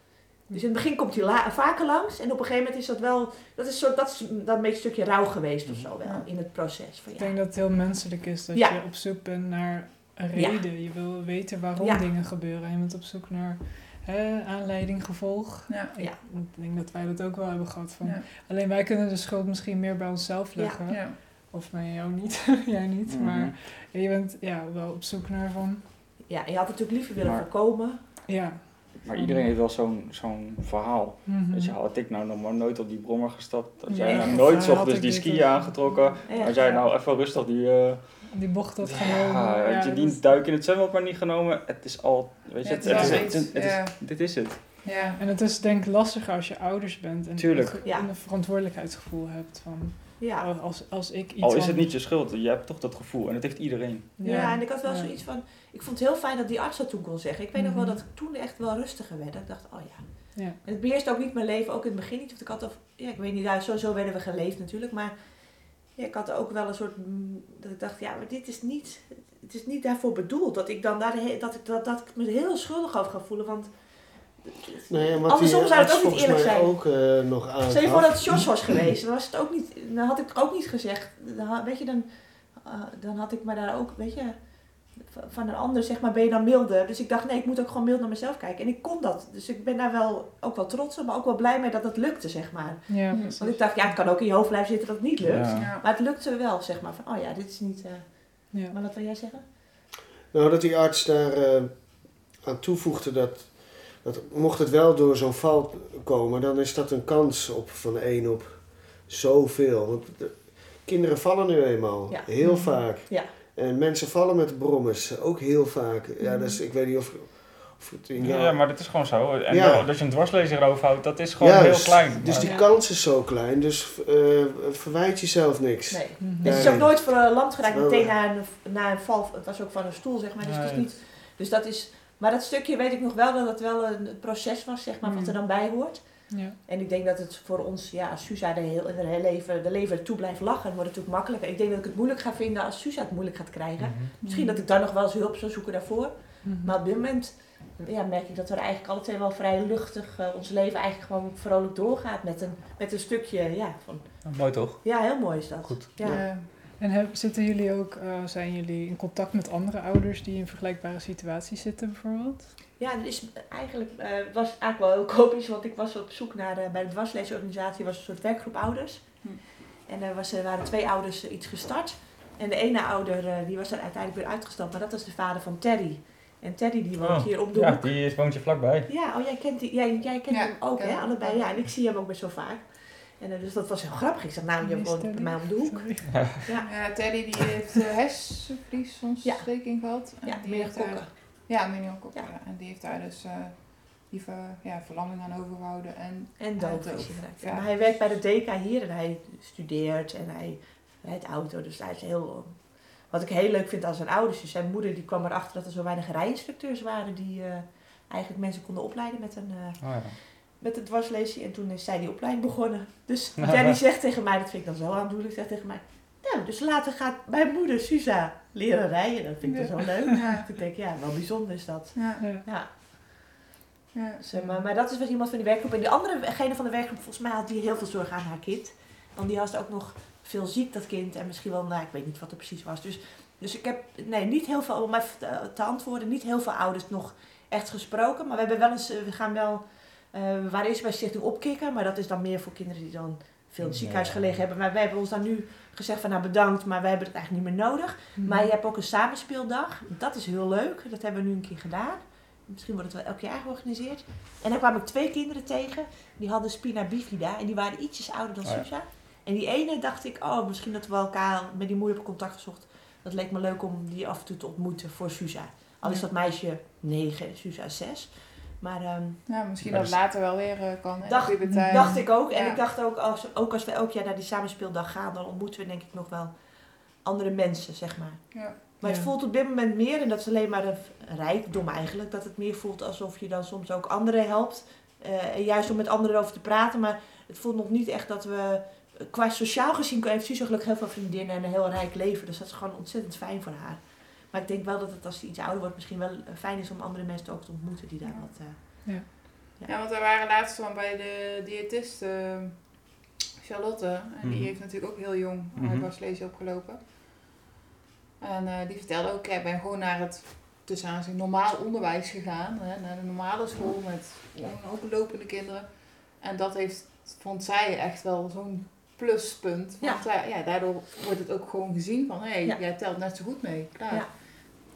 Dus in het begin komt hij la- vaker langs en op een gegeven moment is dat wel, dat is, soort, dat is dat een beetje een stukje rouw geweest of zo wel in het proces. Van, Ik ja. denk dat het heel menselijk is dat je op zoek bent naar een Ja. reden. Je wil weten waarom Ja. dingen gebeuren. Je bent op zoek naar hè, aanleiding, gevolg. Ja. Ik, Ja. ik denk dat wij dat ook wel hebben gehad. Van. Ja. Alleen wij kunnen de schuld misschien meer bij onszelf leggen. Ja. Of bij jou niet. Jij niet. Mhm. Maar je bent ja, wel op zoek naar van... ja, en je had het natuurlijk liever willen Maar- voorkomen. Ja. Maar iedereen heeft wel zo'n zo'n verhaal. Weet je, had ik nou nog maar nooit op die brommer gestapt? Had jij nou nooit s had ochtends ik die of- aangetrokken? Ja. Had jij nou even rustig die, eh, die bocht had genomen. Ja, had je die duik in het zwembad maar niet genomen. Het is al, weet je, Ja, het, het het is het ja. dit is het. Ja. En het is denk ik lastiger als je ouders bent en, Tuurlijk. het- Ja. en een verantwoordelijkheidsgevoel hebt van Ja. als, als ik iets Al is het niet je schuld, je hebt toch dat gevoel en dat heeft iedereen. Ja, en ik had wel ja. zoiets van... Ik vond het heel fijn dat die arts dat toen kon zeggen. Ik weet nog wel Mhm. dat ik toen echt wel rustiger werd. Dat ik dacht, oh ja. Ja. En het beheerst ook niet mijn leven, ook in het begin niet. Want ik had, of, ja, ik weet niet, ja, sowieso werden we geleefd natuurlijk. Maar ja, ik had ook wel een soort... Dat ik dacht, ja, maar dit is niet... Het is niet daarvoor bedoeld. Dat ik dan daar... Dat ik, dat, dat ik me heel schuldig over ga voelen. Want... Nee, en wat Andersom zou het arts ook niet eerlijk zijn. ook eh, nog aangaf. Stel je voor dat het Jos was geweest, dan, was het ook niet, dan had ik ook niet gezegd. Dan, weet je, dan, eh, dan had ik me daar ook, weet je, van- een ander zeg maar, ben je dan milder. Dus ik dacht, nee, ik moet ook gewoon mild naar mezelf kijken. En ik kon dat. Dus ik ben daar wel ook wel trots op, maar ook wel blij mee dat het lukte, zeg maar. Ja. Want ik dacht, ja, het kan ook in je hoofd blijven zitten dat het niet lukt. Ja. Ja. Maar het lukte wel, zeg maar. Van, oh ja, dit is niet... eh, Ja. Maar wat wil jij zeggen? Nou, dat die arts daar eh, aan toevoegde dat, dat mocht het wel door zo'n val komen, dan is dat een kans op van 1 op zoveel. Want de, kinderen vallen nu eenmaal, Ja. heel vaak. Ja. En mensen vallen met brommers, ook heel vaak. Ja, Mhm. dus ik weet niet of, of het in Ja, maar dat is gewoon zo. En Ja. dat je een dwarslezer erover houdt, dat is gewoon Juist. heel klein. Dus Maar- die Ja. kans is zo klein, dus eh, verwijt jezelf niks. Nee. Mhm. Het is ook nooit voor een land geraakt meteen na een, na een val. Het was ook van een stoel, zeg maar. Dus, het is niet, dus dat is... Maar dat stukje weet ik nog wel dat het wel een proces was, zeg maar, wat er Mm. dan bij hoort. Ja. En ik denk dat het voor ons, ja, als Suza de, heel, de, hele leven, de leven toe blijft lachen, wordt het natuurlijk makkelijker. Ik denk dat ik het moeilijk ga vinden als Suza het moeilijk gaat krijgen. Mhm. Misschien dat ik dan nog wel eens hulp zou zoeken daarvoor. Mhm. Maar op dit moment ja, merk ik dat we eigenlijk alle twee wel vrij luchtig eh, ons leven eigenlijk gewoon vrolijk doorgaat. Met een, met een stukje, ja, van, Nou, mooi toch? ja, heel mooi is dat. Goed. Ja. Ja. En heb, zitten jullie ook, eh, zijn jullie in contact met andere ouders die in vergelijkbare situaties zitten bijvoorbeeld? Ja, er is eigenlijk, eh, het was eigenlijk wel heel komisch, want ik was op zoek naar, eh, bij de dwarsleesorganisatie was een soort werkgroep ouders. Hm. En er, was, er waren twee ouders eh, iets gestart. En de ene ouder, eh, die was er uiteindelijk weer uitgestapt, maar dat was de vader van Terry. En Terry die woont Oh, hier om de Ja, hoek. die is, woont je vlakbij. Ja, oh jij kent, die, jij, jij kent Ja, hem ook hè, allebei. Ja, en ik zie hem ook best wel vaak. En dus dat was heel grappig. Ik zeg, nou, je woont Teddy? bij mij om de hoek. Ja, Ja, Teddy die heeft uh, hersenvliesontsteking gehad. En ja die meer heeft daar- kokken. Ja, meningokokken. Ja. Ja. En die heeft daar dus eh, die ver, ja, verlamming aan overgehouden. En En doof. is hij geraakt. Ja. Maar hij werkt bij de DK hier en hij studeert en hij rijdt auto. Dus hij is heel... Wat ik heel leuk vind aan zijn ouders is, zijn moeder die kwam erachter dat er zo weinig rijinstructeurs waren die eh, eigenlijk mensen konden opleiden met een, eh, Oh, ja. met een dwarslesie. En toen is zij die opleiding begonnen. Dus Danny zegt tegen mij, dat vind ik dan zo aandoenlijk, zegt tegen mij... Nou, dus later gaat mijn moeder Suza leren rijden. Dat vind ik zo leuk. Ja. Ik denk, ja, wel bijzonder is dat. ja, Ja. Ja, ja, dus, eh, maar, maar dat is wel iemand van die werkgroep. En die anderegene van de werkgroep, volgens mij had die heel veel zorg aan haar kind. Want die was ook nog veel ziek, dat kind. En misschien wel, nou, ik weet niet wat er precies was. Dus, dus ik heb, nee, niet heel veel, om even te, te antwoorden, niet heel veel ouders nog echt gesproken. Maar we hebben wel eens, eh, we gaan wel, eh, we waren eerst bij Stichting Opkikker. Maar dat is dan meer voor kinderen die dan veel in het ziekenhuis gelegen hebben. Maar wij hebben ons dan nu gezegd van, nou bedankt, maar wij hebben het eigenlijk niet meer nodig. Maar je hebt ook een samenspeeldag. Dat is heel leuk. Dat hebben we nu een keer gedaan. Misschien wordt het wel elk jaar georganiseerd. En daar kwam ik twee kinderen tegen. Die hadden spina bifida. En die waren ietsjes ouder dan Oh ja. Susa. En die ene dacht ik, oh, misschien dat we elkaar met die moeder op contact gezocht. Dat leek me leuk om die af en toe te ontmoeten voor Susa. Al is dat meisje negen en Susa zes. Maar ehm, Ja, misschien Maar dat dus- later wel weer eh, kan. hè, Dacht- dacht ik ook. En ik dacht ook als, ook als we elk jaar naar die samenspeeldag gaan, dan ontmoeten we denk ik nog wel andere mensen, zeg maar. Ja. Maar het voelt op dit moment meer, en dat is alleen maar een rijkdom eigenlijk, dat het meer voelt alsof je dan soms ook anderen helpt. Eh, en juist om met anderen over te praten, maar het voelt nog niet echt dat we, eh, qua sociaal gezien heeft Suze gelukkig heel veel vriendinnen en een heel rijk leven. Dus dat is gewoon ontzettend fijn voor haar. Maar ik denk wel dat het als ze iets ouder wordt misschien wel eh, fijn is om andere mensen ook te ontmoeten die daar Ja. wat... eh, Ja, want we waren laatst van bij de diëtist eh, Charlotte. En die Mhm. heeft natuurlijk ook heel jong haar dwarslezen opgelopen. En eh, die vertelde ook, ja, ik ben gewoon naar het tussen aanzien normaal onderwijs gegaan. Hè, naar de normale school met gewoon openlopende kinderen. En dat heeft, vond zij echt wel zo'n pluspunt. Want ja. Ja, daardoor wordt het ook gewoon gezien van, hé, hey, Ja. jij telt net zo goed mee. Klaar. Ja.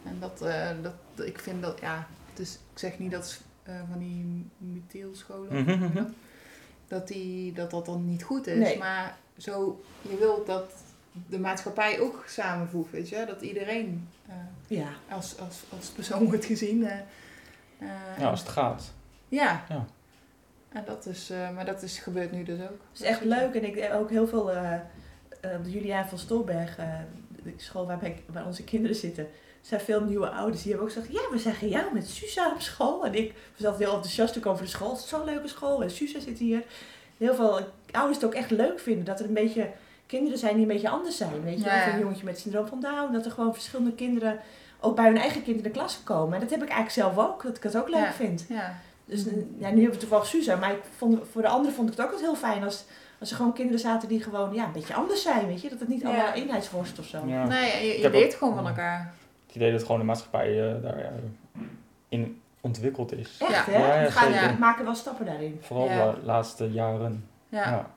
En dat, eh, dat, ik vind dat, ja, dus ik zeg niet dat eh, van die mutielscholen, Mhm, mhm. dat? dat, die, dat dat dan niet goed is. Nee. Maar zo, je wilt dat de maatschappij ook samenvoegt, weet je. Dat iedereen eh, Ja. als, als, als persoon wordt gezien. eh, eh, Ja, als het gaat. ja. Ja. En dat is, eh, maar dat is, gebeurt nu dus ook. Het is echt leuk en ik heb ook heel veel eh, eh, op de Juliaan van Stolberg, eh, de school waar, waar onze kinderen zitten, zijn veel nieuwe ouders die hebben ook gezegd, ja, we zagen jou met Susa op school. En ik was altijd heel enthousiast ook over de school. Het is zo'n leuke school en Susa zit hier. Heel veel ouders het ook echt leuk vinden dat er een beetje kinderen zijn die een beetje anders zijn. Weet je, Ja, of ja. een jongetje met syndroom van Down, dat er gewoon verschillende kinderen ook bij hun eigen kind in de klas komen. En dat heb ik eigenlijk zelf ook, dat ik het ook leuk Ja. vind. Ja. Dus eh, ja, nu hebben we toevallig Suza, maar ik vond, voor de anderen vond ik het ook altijd heel fijn als, als er gewoon kinderen zaten die gewoon ja, een beetje anders zijn, weet je. Dat het niet Ja. allemaal eenheidsworst of zo. Ja. Nee, je, je leert gewoon van elkaar. Het idee dat gewoon de maatschappij eh, daar ja, in ontwikkeld is. Echt Ja. hè? Ja, ja, we gaan, zeker. we maken wel stappen daarin. Vooral Ja. de laatste jaren. Ja. Ja,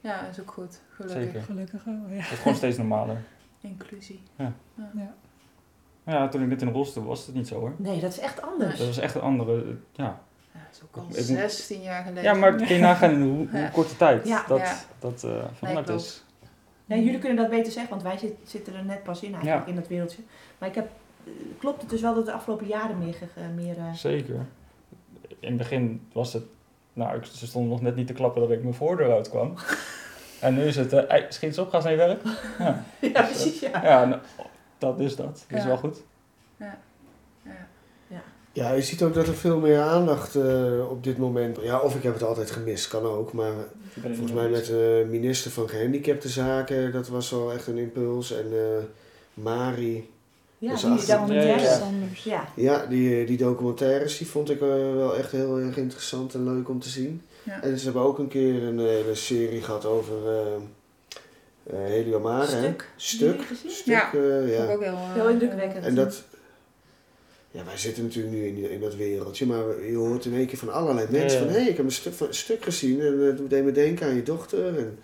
Ja, dat is ook goed. Gelukkig. zeker. Gelukkig wel, ja. Het wordt gewoon steeds normaler. Inclusie. ja. Maar ja, toen ik net in de rolstoel was, was het niet zo hoor. Nee, dat is echt anders. Dat was echt een andere, ja. Ja, dat is ook al Ik moet- 16 jaar geleden. Ja, maar kun je nagaan in hoe, hoe Ja. korte tijd Ja. dat, Ja. dat eh veranderd is. Ja, jullie kunnen dat beter zeggen, want wij zit- zitten er net pas in eigenlijk Ja. in dat wereldje. Maar ik heb, eh, klopt het dus wel dat de afgelopen jaren meer... eh, meer eh, Zeker. In het begin was het, nou, ik, ze stonden nog net niet te klappen dat ik mijn voordeur uitkwam. en nu is het, "Ei, schiet eens op, ga eens naar je werk. Ja, ja, precies, ja. ja nou, dat is dat. Dat is wel goed. Ja. Ja, je ziet ook dat er veel meer aandacht eh, op dit moment... Ja, of ik heb het altijd gemist, kan ook. Maar volgens mij met de minister van Gehandicaptenzaken, dat was wel echt een impuls. En eh, Mari, Ja, Dus die achter- documentaire. Ja, ja. Anders. Ja. ja, die, die documentaires, die vond ik eh, wel echt heel erg interessant en leuk om te zien. Ja. En ze hebben ook een keer een hele serie gehad over eh eh Heliomare. hè? Stuk. Stuk. Stuk, Ja. eh, ja. ook heel, eh, Heel indrukwekkend. En dat... Ja, wij zitten natuurlijk nu in, in dat wereldje, maar je hoort in één keer van allerlei mensen Ja. van... Hé, hey, ik heb een stuk, een stuk gezien en uh, dat deed me denken aan je dochter. En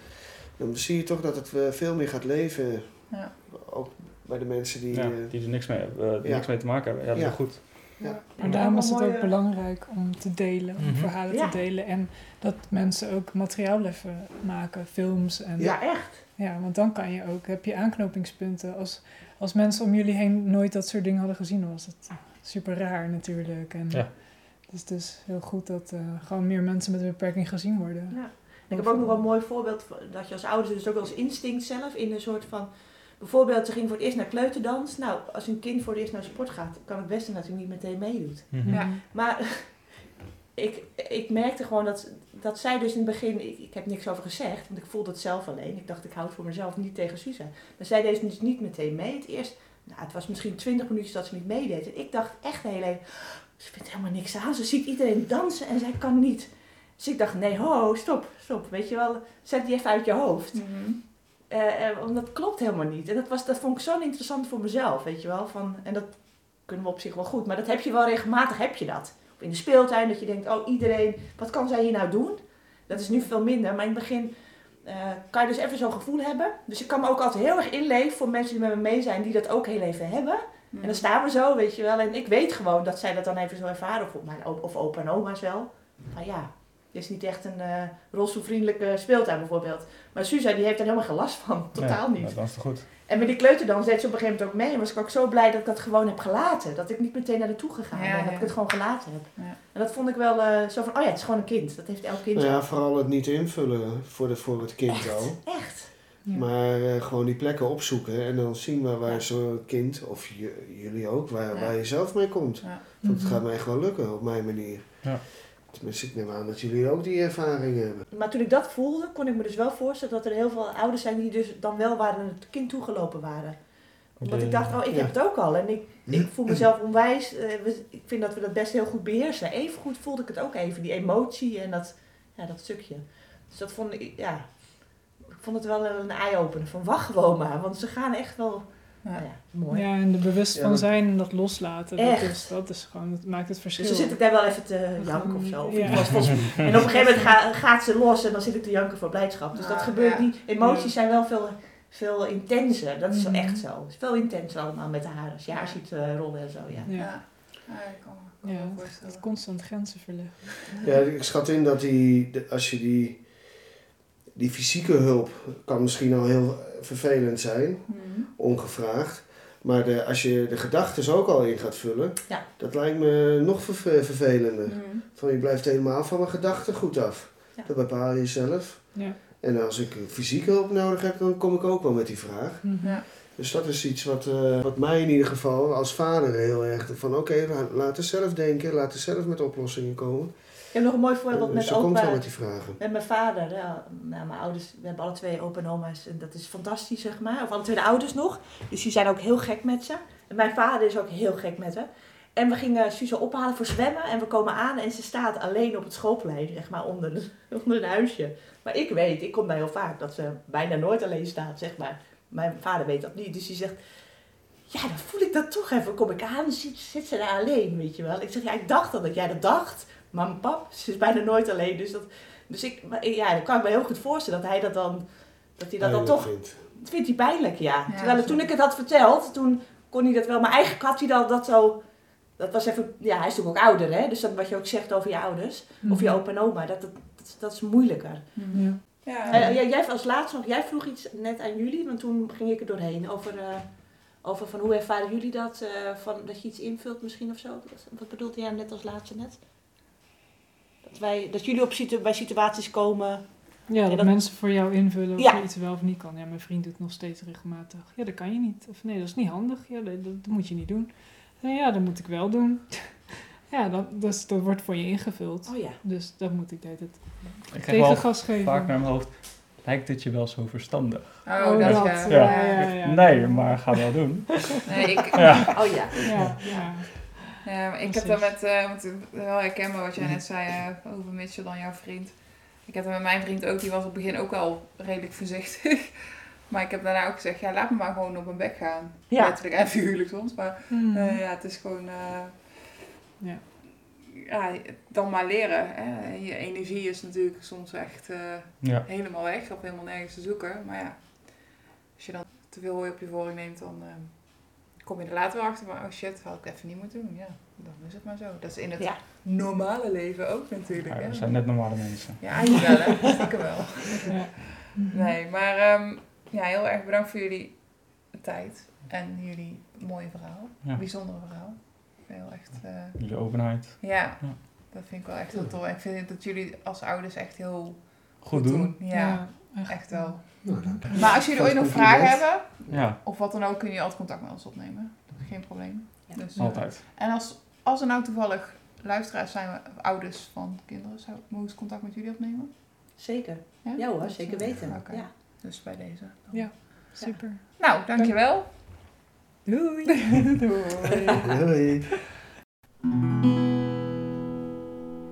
dan zie je toch dat het eh, veel meer gaat leven. Ja. Ook bij de mensen die... Ja, eh, die er niks mee, hebben, eh, die Ja. niks mee te maken hebben. Ja, dat is goed. Ja. Maar daarom is het ook belangrijk om te delen, om Mhm. verhalen Ja. te delen. En dat mensen ook materiaal even maken, films. En, Ja, echt. Ja, want dan kan je ook, heb je aanknopingspunten. Als, als mensen om jullie heen nooit dat soort dingen hadden gezien, was het super raar natuurlijk. En Ja. Dus het is heel goed dat eh, gewoon meer mensen met een beperking gezien worden. Ja. Ik heb ook nog wel een mooi voorbeeld van- dat je als ouders dus ook als instinct zelf in een soort van. Bijvoorbeeld, ze ging voor het eerst naar kleuterdans. Nou, als een kind voor het eerst naar sport gaat, kan het beste natuurlijk niet meteen meedoet. Mhm. Ja. Maar ik, ik merkte gewoon dat, dat zij dus in het begin, ik, ik heb niks over gezegd, want ik voelde het zelf alleen. Ik dacht, ik houd het voor mezelf niet tegen Suza. Maar zij deed dus niet meteen mee. Het eerst, nou, het was misschien twintig minuutjes dat ze niet meedeed. En ik dacht echt heel even, ze vindt helemaal niks aan. Ze ziet iedereen dansen en zij kan niet. Dus ik dacht, nee, ho, stop, stop. Weet je wel, zet die even uit je hoofd. Eh, want dat klopt helemaal niet. En dat, was, dat vond ik zo interessant voor mezelf, weet je wel. Van, en dat kunnen we op zich wel goed. Maar dat heb je wel regelmatig, heb je dat. Of in de speeltuin, dat je denkt, oh iedereen, wat kan zij hier nou doen? Dat is nu veel minder. Maar in het begin eh, kan je dus even zo'n gevoel hebben. Dus ik kan me ook altijd heel erg inleven voor mensen die met me mee zijn, die dat ook heel even hebben. En dan staan we zo, weet je wel. En ik weet gewoon dat zij dat dan even zo ervaren. Of, mijn, of opa en oma's wel. Maar ja, het is niet echt een eh rolstoelvriendelijke speeltuin bijvoorbeeld. Maar Suza die heeft er helemaal geen last van. Totaal Nee, niet. Dat is toch goed. En met die kleuterdans deed ze op een gegeven moment ook mee. En was ik ook zo blij dat ik dat gewoon heb gelaten. Dat ik niet meteen naar naartoe gegaan Ja, ben. Dat ja. ik het gewoon gelaten heb. Ja. En dat vond ik wel eh, zo van, oh ja, het is gewoon een kind. Dat heeft elk kind nou zo. ja, vooral het niet invullen voor, de, voor het kind al. Echt. Ja. Maar eh, gewoon die plekken opzoeken en dan zien waar, waar Ja. zo'n kind, of jullie ook, waar, Ja. waar je zelf mee komt. Ja. Want Mhm. het gaat mij wel lukken op mijn manier. Ja. Tenminste, ik neem aan dat jullie ook die ervaring hebben. Maar toen ik dat voelde, kon ik me dus wel voorstellen dat er heel veel ouders zijn die dus dan wel waar naar het kind toegelopen waren. Omdat ik dacht, oh, ik Ja. heb het ook al. En ik, ik voel mezelf onwijs. eh, we- ik vind dat we dat best heel goed beheersen. Even goed voelde ik het ook even, die emotie en dat, ja, dat stukje. Dus dat vond ik, ja, ik vond het wel een eye-opener. Van wacht gewoon maar, want ze gaan echt wel, Ja. ja, mooi. Ja, en er bewust Ja, van zijn en dat loslaten, dat is, dat is gewoon, dat maakt het verschil. Dus dan zit ik daar wel even te janken of zo. Of Ja. ik was volgens- en op een gegeven moment ga- gaat ze los en dan zit ik te janken voor blijdschap. Dus dat Ah, gebeurt ja. niet. Emoties zijn wel veel, veel intenser. Dat is wel Mhm. echt zo. Het is veel intenser allemaal met haar. Als je haar ziet eh, rollen en zo, ja. Ja, Ja. Ja, ik kan ja het constant grenzen verleggen. Ja, ik schat in dat die, de- als je die die fysieke hulp kan misschien al heel vervelend zijn, Mhm. ongevraagd. Maar de, als je de gedachten ook al in gaat vullen, Ja. dat lijkt me nog verve- vervelender. Mhm. Van je blijft helemaal van mijn gedachten goed af. Ja. Dat bepaal je zelf. Ja. En als ik fysiek hulp nodig heb, dan kom ik ook wel met die vraag. Mhm. Ja. Dus dat is iets wat, eh, wat mij in ieder geval als vader heel erg van oké, la- laten zelf denken, laten zelf met oplossingen komen. Ik heb nog een mooi voorbeeld Dus met ze komt wel opa. met die vragen. Met mijn vader, ja, nou, mijn ouders, we hebben alle twee opa en oma's en dat is fantastisch, zeg maar. Of alle twee de ouders nog. Dus die zijn ook heel gek met ze. En mijn vader is ook heel gek met haar. En we gingen Suze ophalen voor zwemmen en we komen aan en ze staat alleen op het schoolplein, zeg maar, onder, de- onder een huisje. Maar ik weet, ik kom daar heel vaak, dat ze bijna nooit alleen staat, zeg maar. Mijn vader weet dat niet, dus die zegt, ja, dan voel ik dat toch even. Kom ik aan, zit, zit ze daar alleen, weet je wel. Ik zeg, ja, ik dacht al dat jij dat dacht. Maar mijn pap, ze is bijna nooit alleen, dus dat... Dus ik, ja, dan kan ik me heel goed voorstellen dat hij dat dan, dat hij dat dan toch, vindt. dat vindt hij pijnlijk, ja. Ja, Terwijl toen ik het had verteld, toen kon hij dat wel, maar eigenlijk had hij dat, dat zo, dat was even, ja, hij is natuurlijk ook ouder, hè, dus dat wat je ook zegt over je ouders, of je Mhm. opa en oma, dat, dat, dat, dat is moeilijker. Ja. Ja. Eh, jij, jij als laatste nog, jij vroeg iets net aan jullie, want toen ging ik er doorheen over, eh, over van hoe ervaren jullie dat, eh, van, dat je iets invult misschien of zo. Wat, wat bedoelde jij net als laatste net? Dat, wij, dat jullie op situ bij situaties komen. Ja, dat, dat- mensen voor jou invullen of Ja. je iets wel of niet kan. Ja, mijn vriend doet nog steeds regelmatig. Ja, dat kan je niet. Of nee, dat is niet handig. Ja, dat, dat moet je niet doen. Nee, ja, dat moet ik wel doen. ja, dat, dus, dat wordt voor je ingevuld. Oh ja. Dus dat moet ik wel tegengas geven. vaak naar mijn hoofd, lijkt het je wel zo verstandig? Oh, Oh, dat, dat, ja. ja, ja, ja. nee, maar ga wel doen. Nee, ik, Ja. Oh ja. Ja, ja. Ik heb dat met, eh, want het is wel herkenbaar wat jij net zei eh, over Mitchell dan jouw vriend. Ik heb dat met mijn vriend ook, die was op het begin ook al redelijk voorzichtig. Maar ik heb daarna ook gezegd, ja, laat me maar gewoon op mijn bek gaan. Ja. Letterlijk en figuurlijk soms, maar Mhm. eh, ja, het is gewoon... eh, Ja. ja, dan maar leren. Hè. Je energie is natuurlijk soms echt eh, Ja. helemaal weg of helemaal nergens te zoeken. Maar ja, als je dan te veel hooi op je voring neemt, dan eh, kom je er later wel achter. Maar oh shit, had ik even niet moeten doen. Ja, dan is het maar zo. Dat is in het Ja. normale leven ook natuurlijk. Ja, hè. we zijn net normale mensen. Ja, eigenlijk wel hè. Stiekem wel. Ja. Nee, maar ehm, ja, heel erg bedankt voor jullie tijd. En jullie mooie verhaal. Ja. Bijzondere verhaal. Heel echt... eh, Jullie openheid. ja, Ja. dat vind ik wel echt heel tof. En ik vind dat jullie als ouders echt heel Goed doen. Ja, echt. echt wel. Nou. Maar als jullie ooit nog vragen hebben, Ja, of wat dan ook, kun je altijd contact met ons opnemen. Geen probleem. Ja. Dus, eh, altijd. En als, als er nou toevallig luisteraars zijn, of ouders van kinderen, zou mogen ze contact met jullie opnemen? Zeker. Ja, Ja hoor, zeker weten. Ja. Dus bij deze. dan. Ja. Super. Nou, dankjewel. Doei. Doei. Hoi.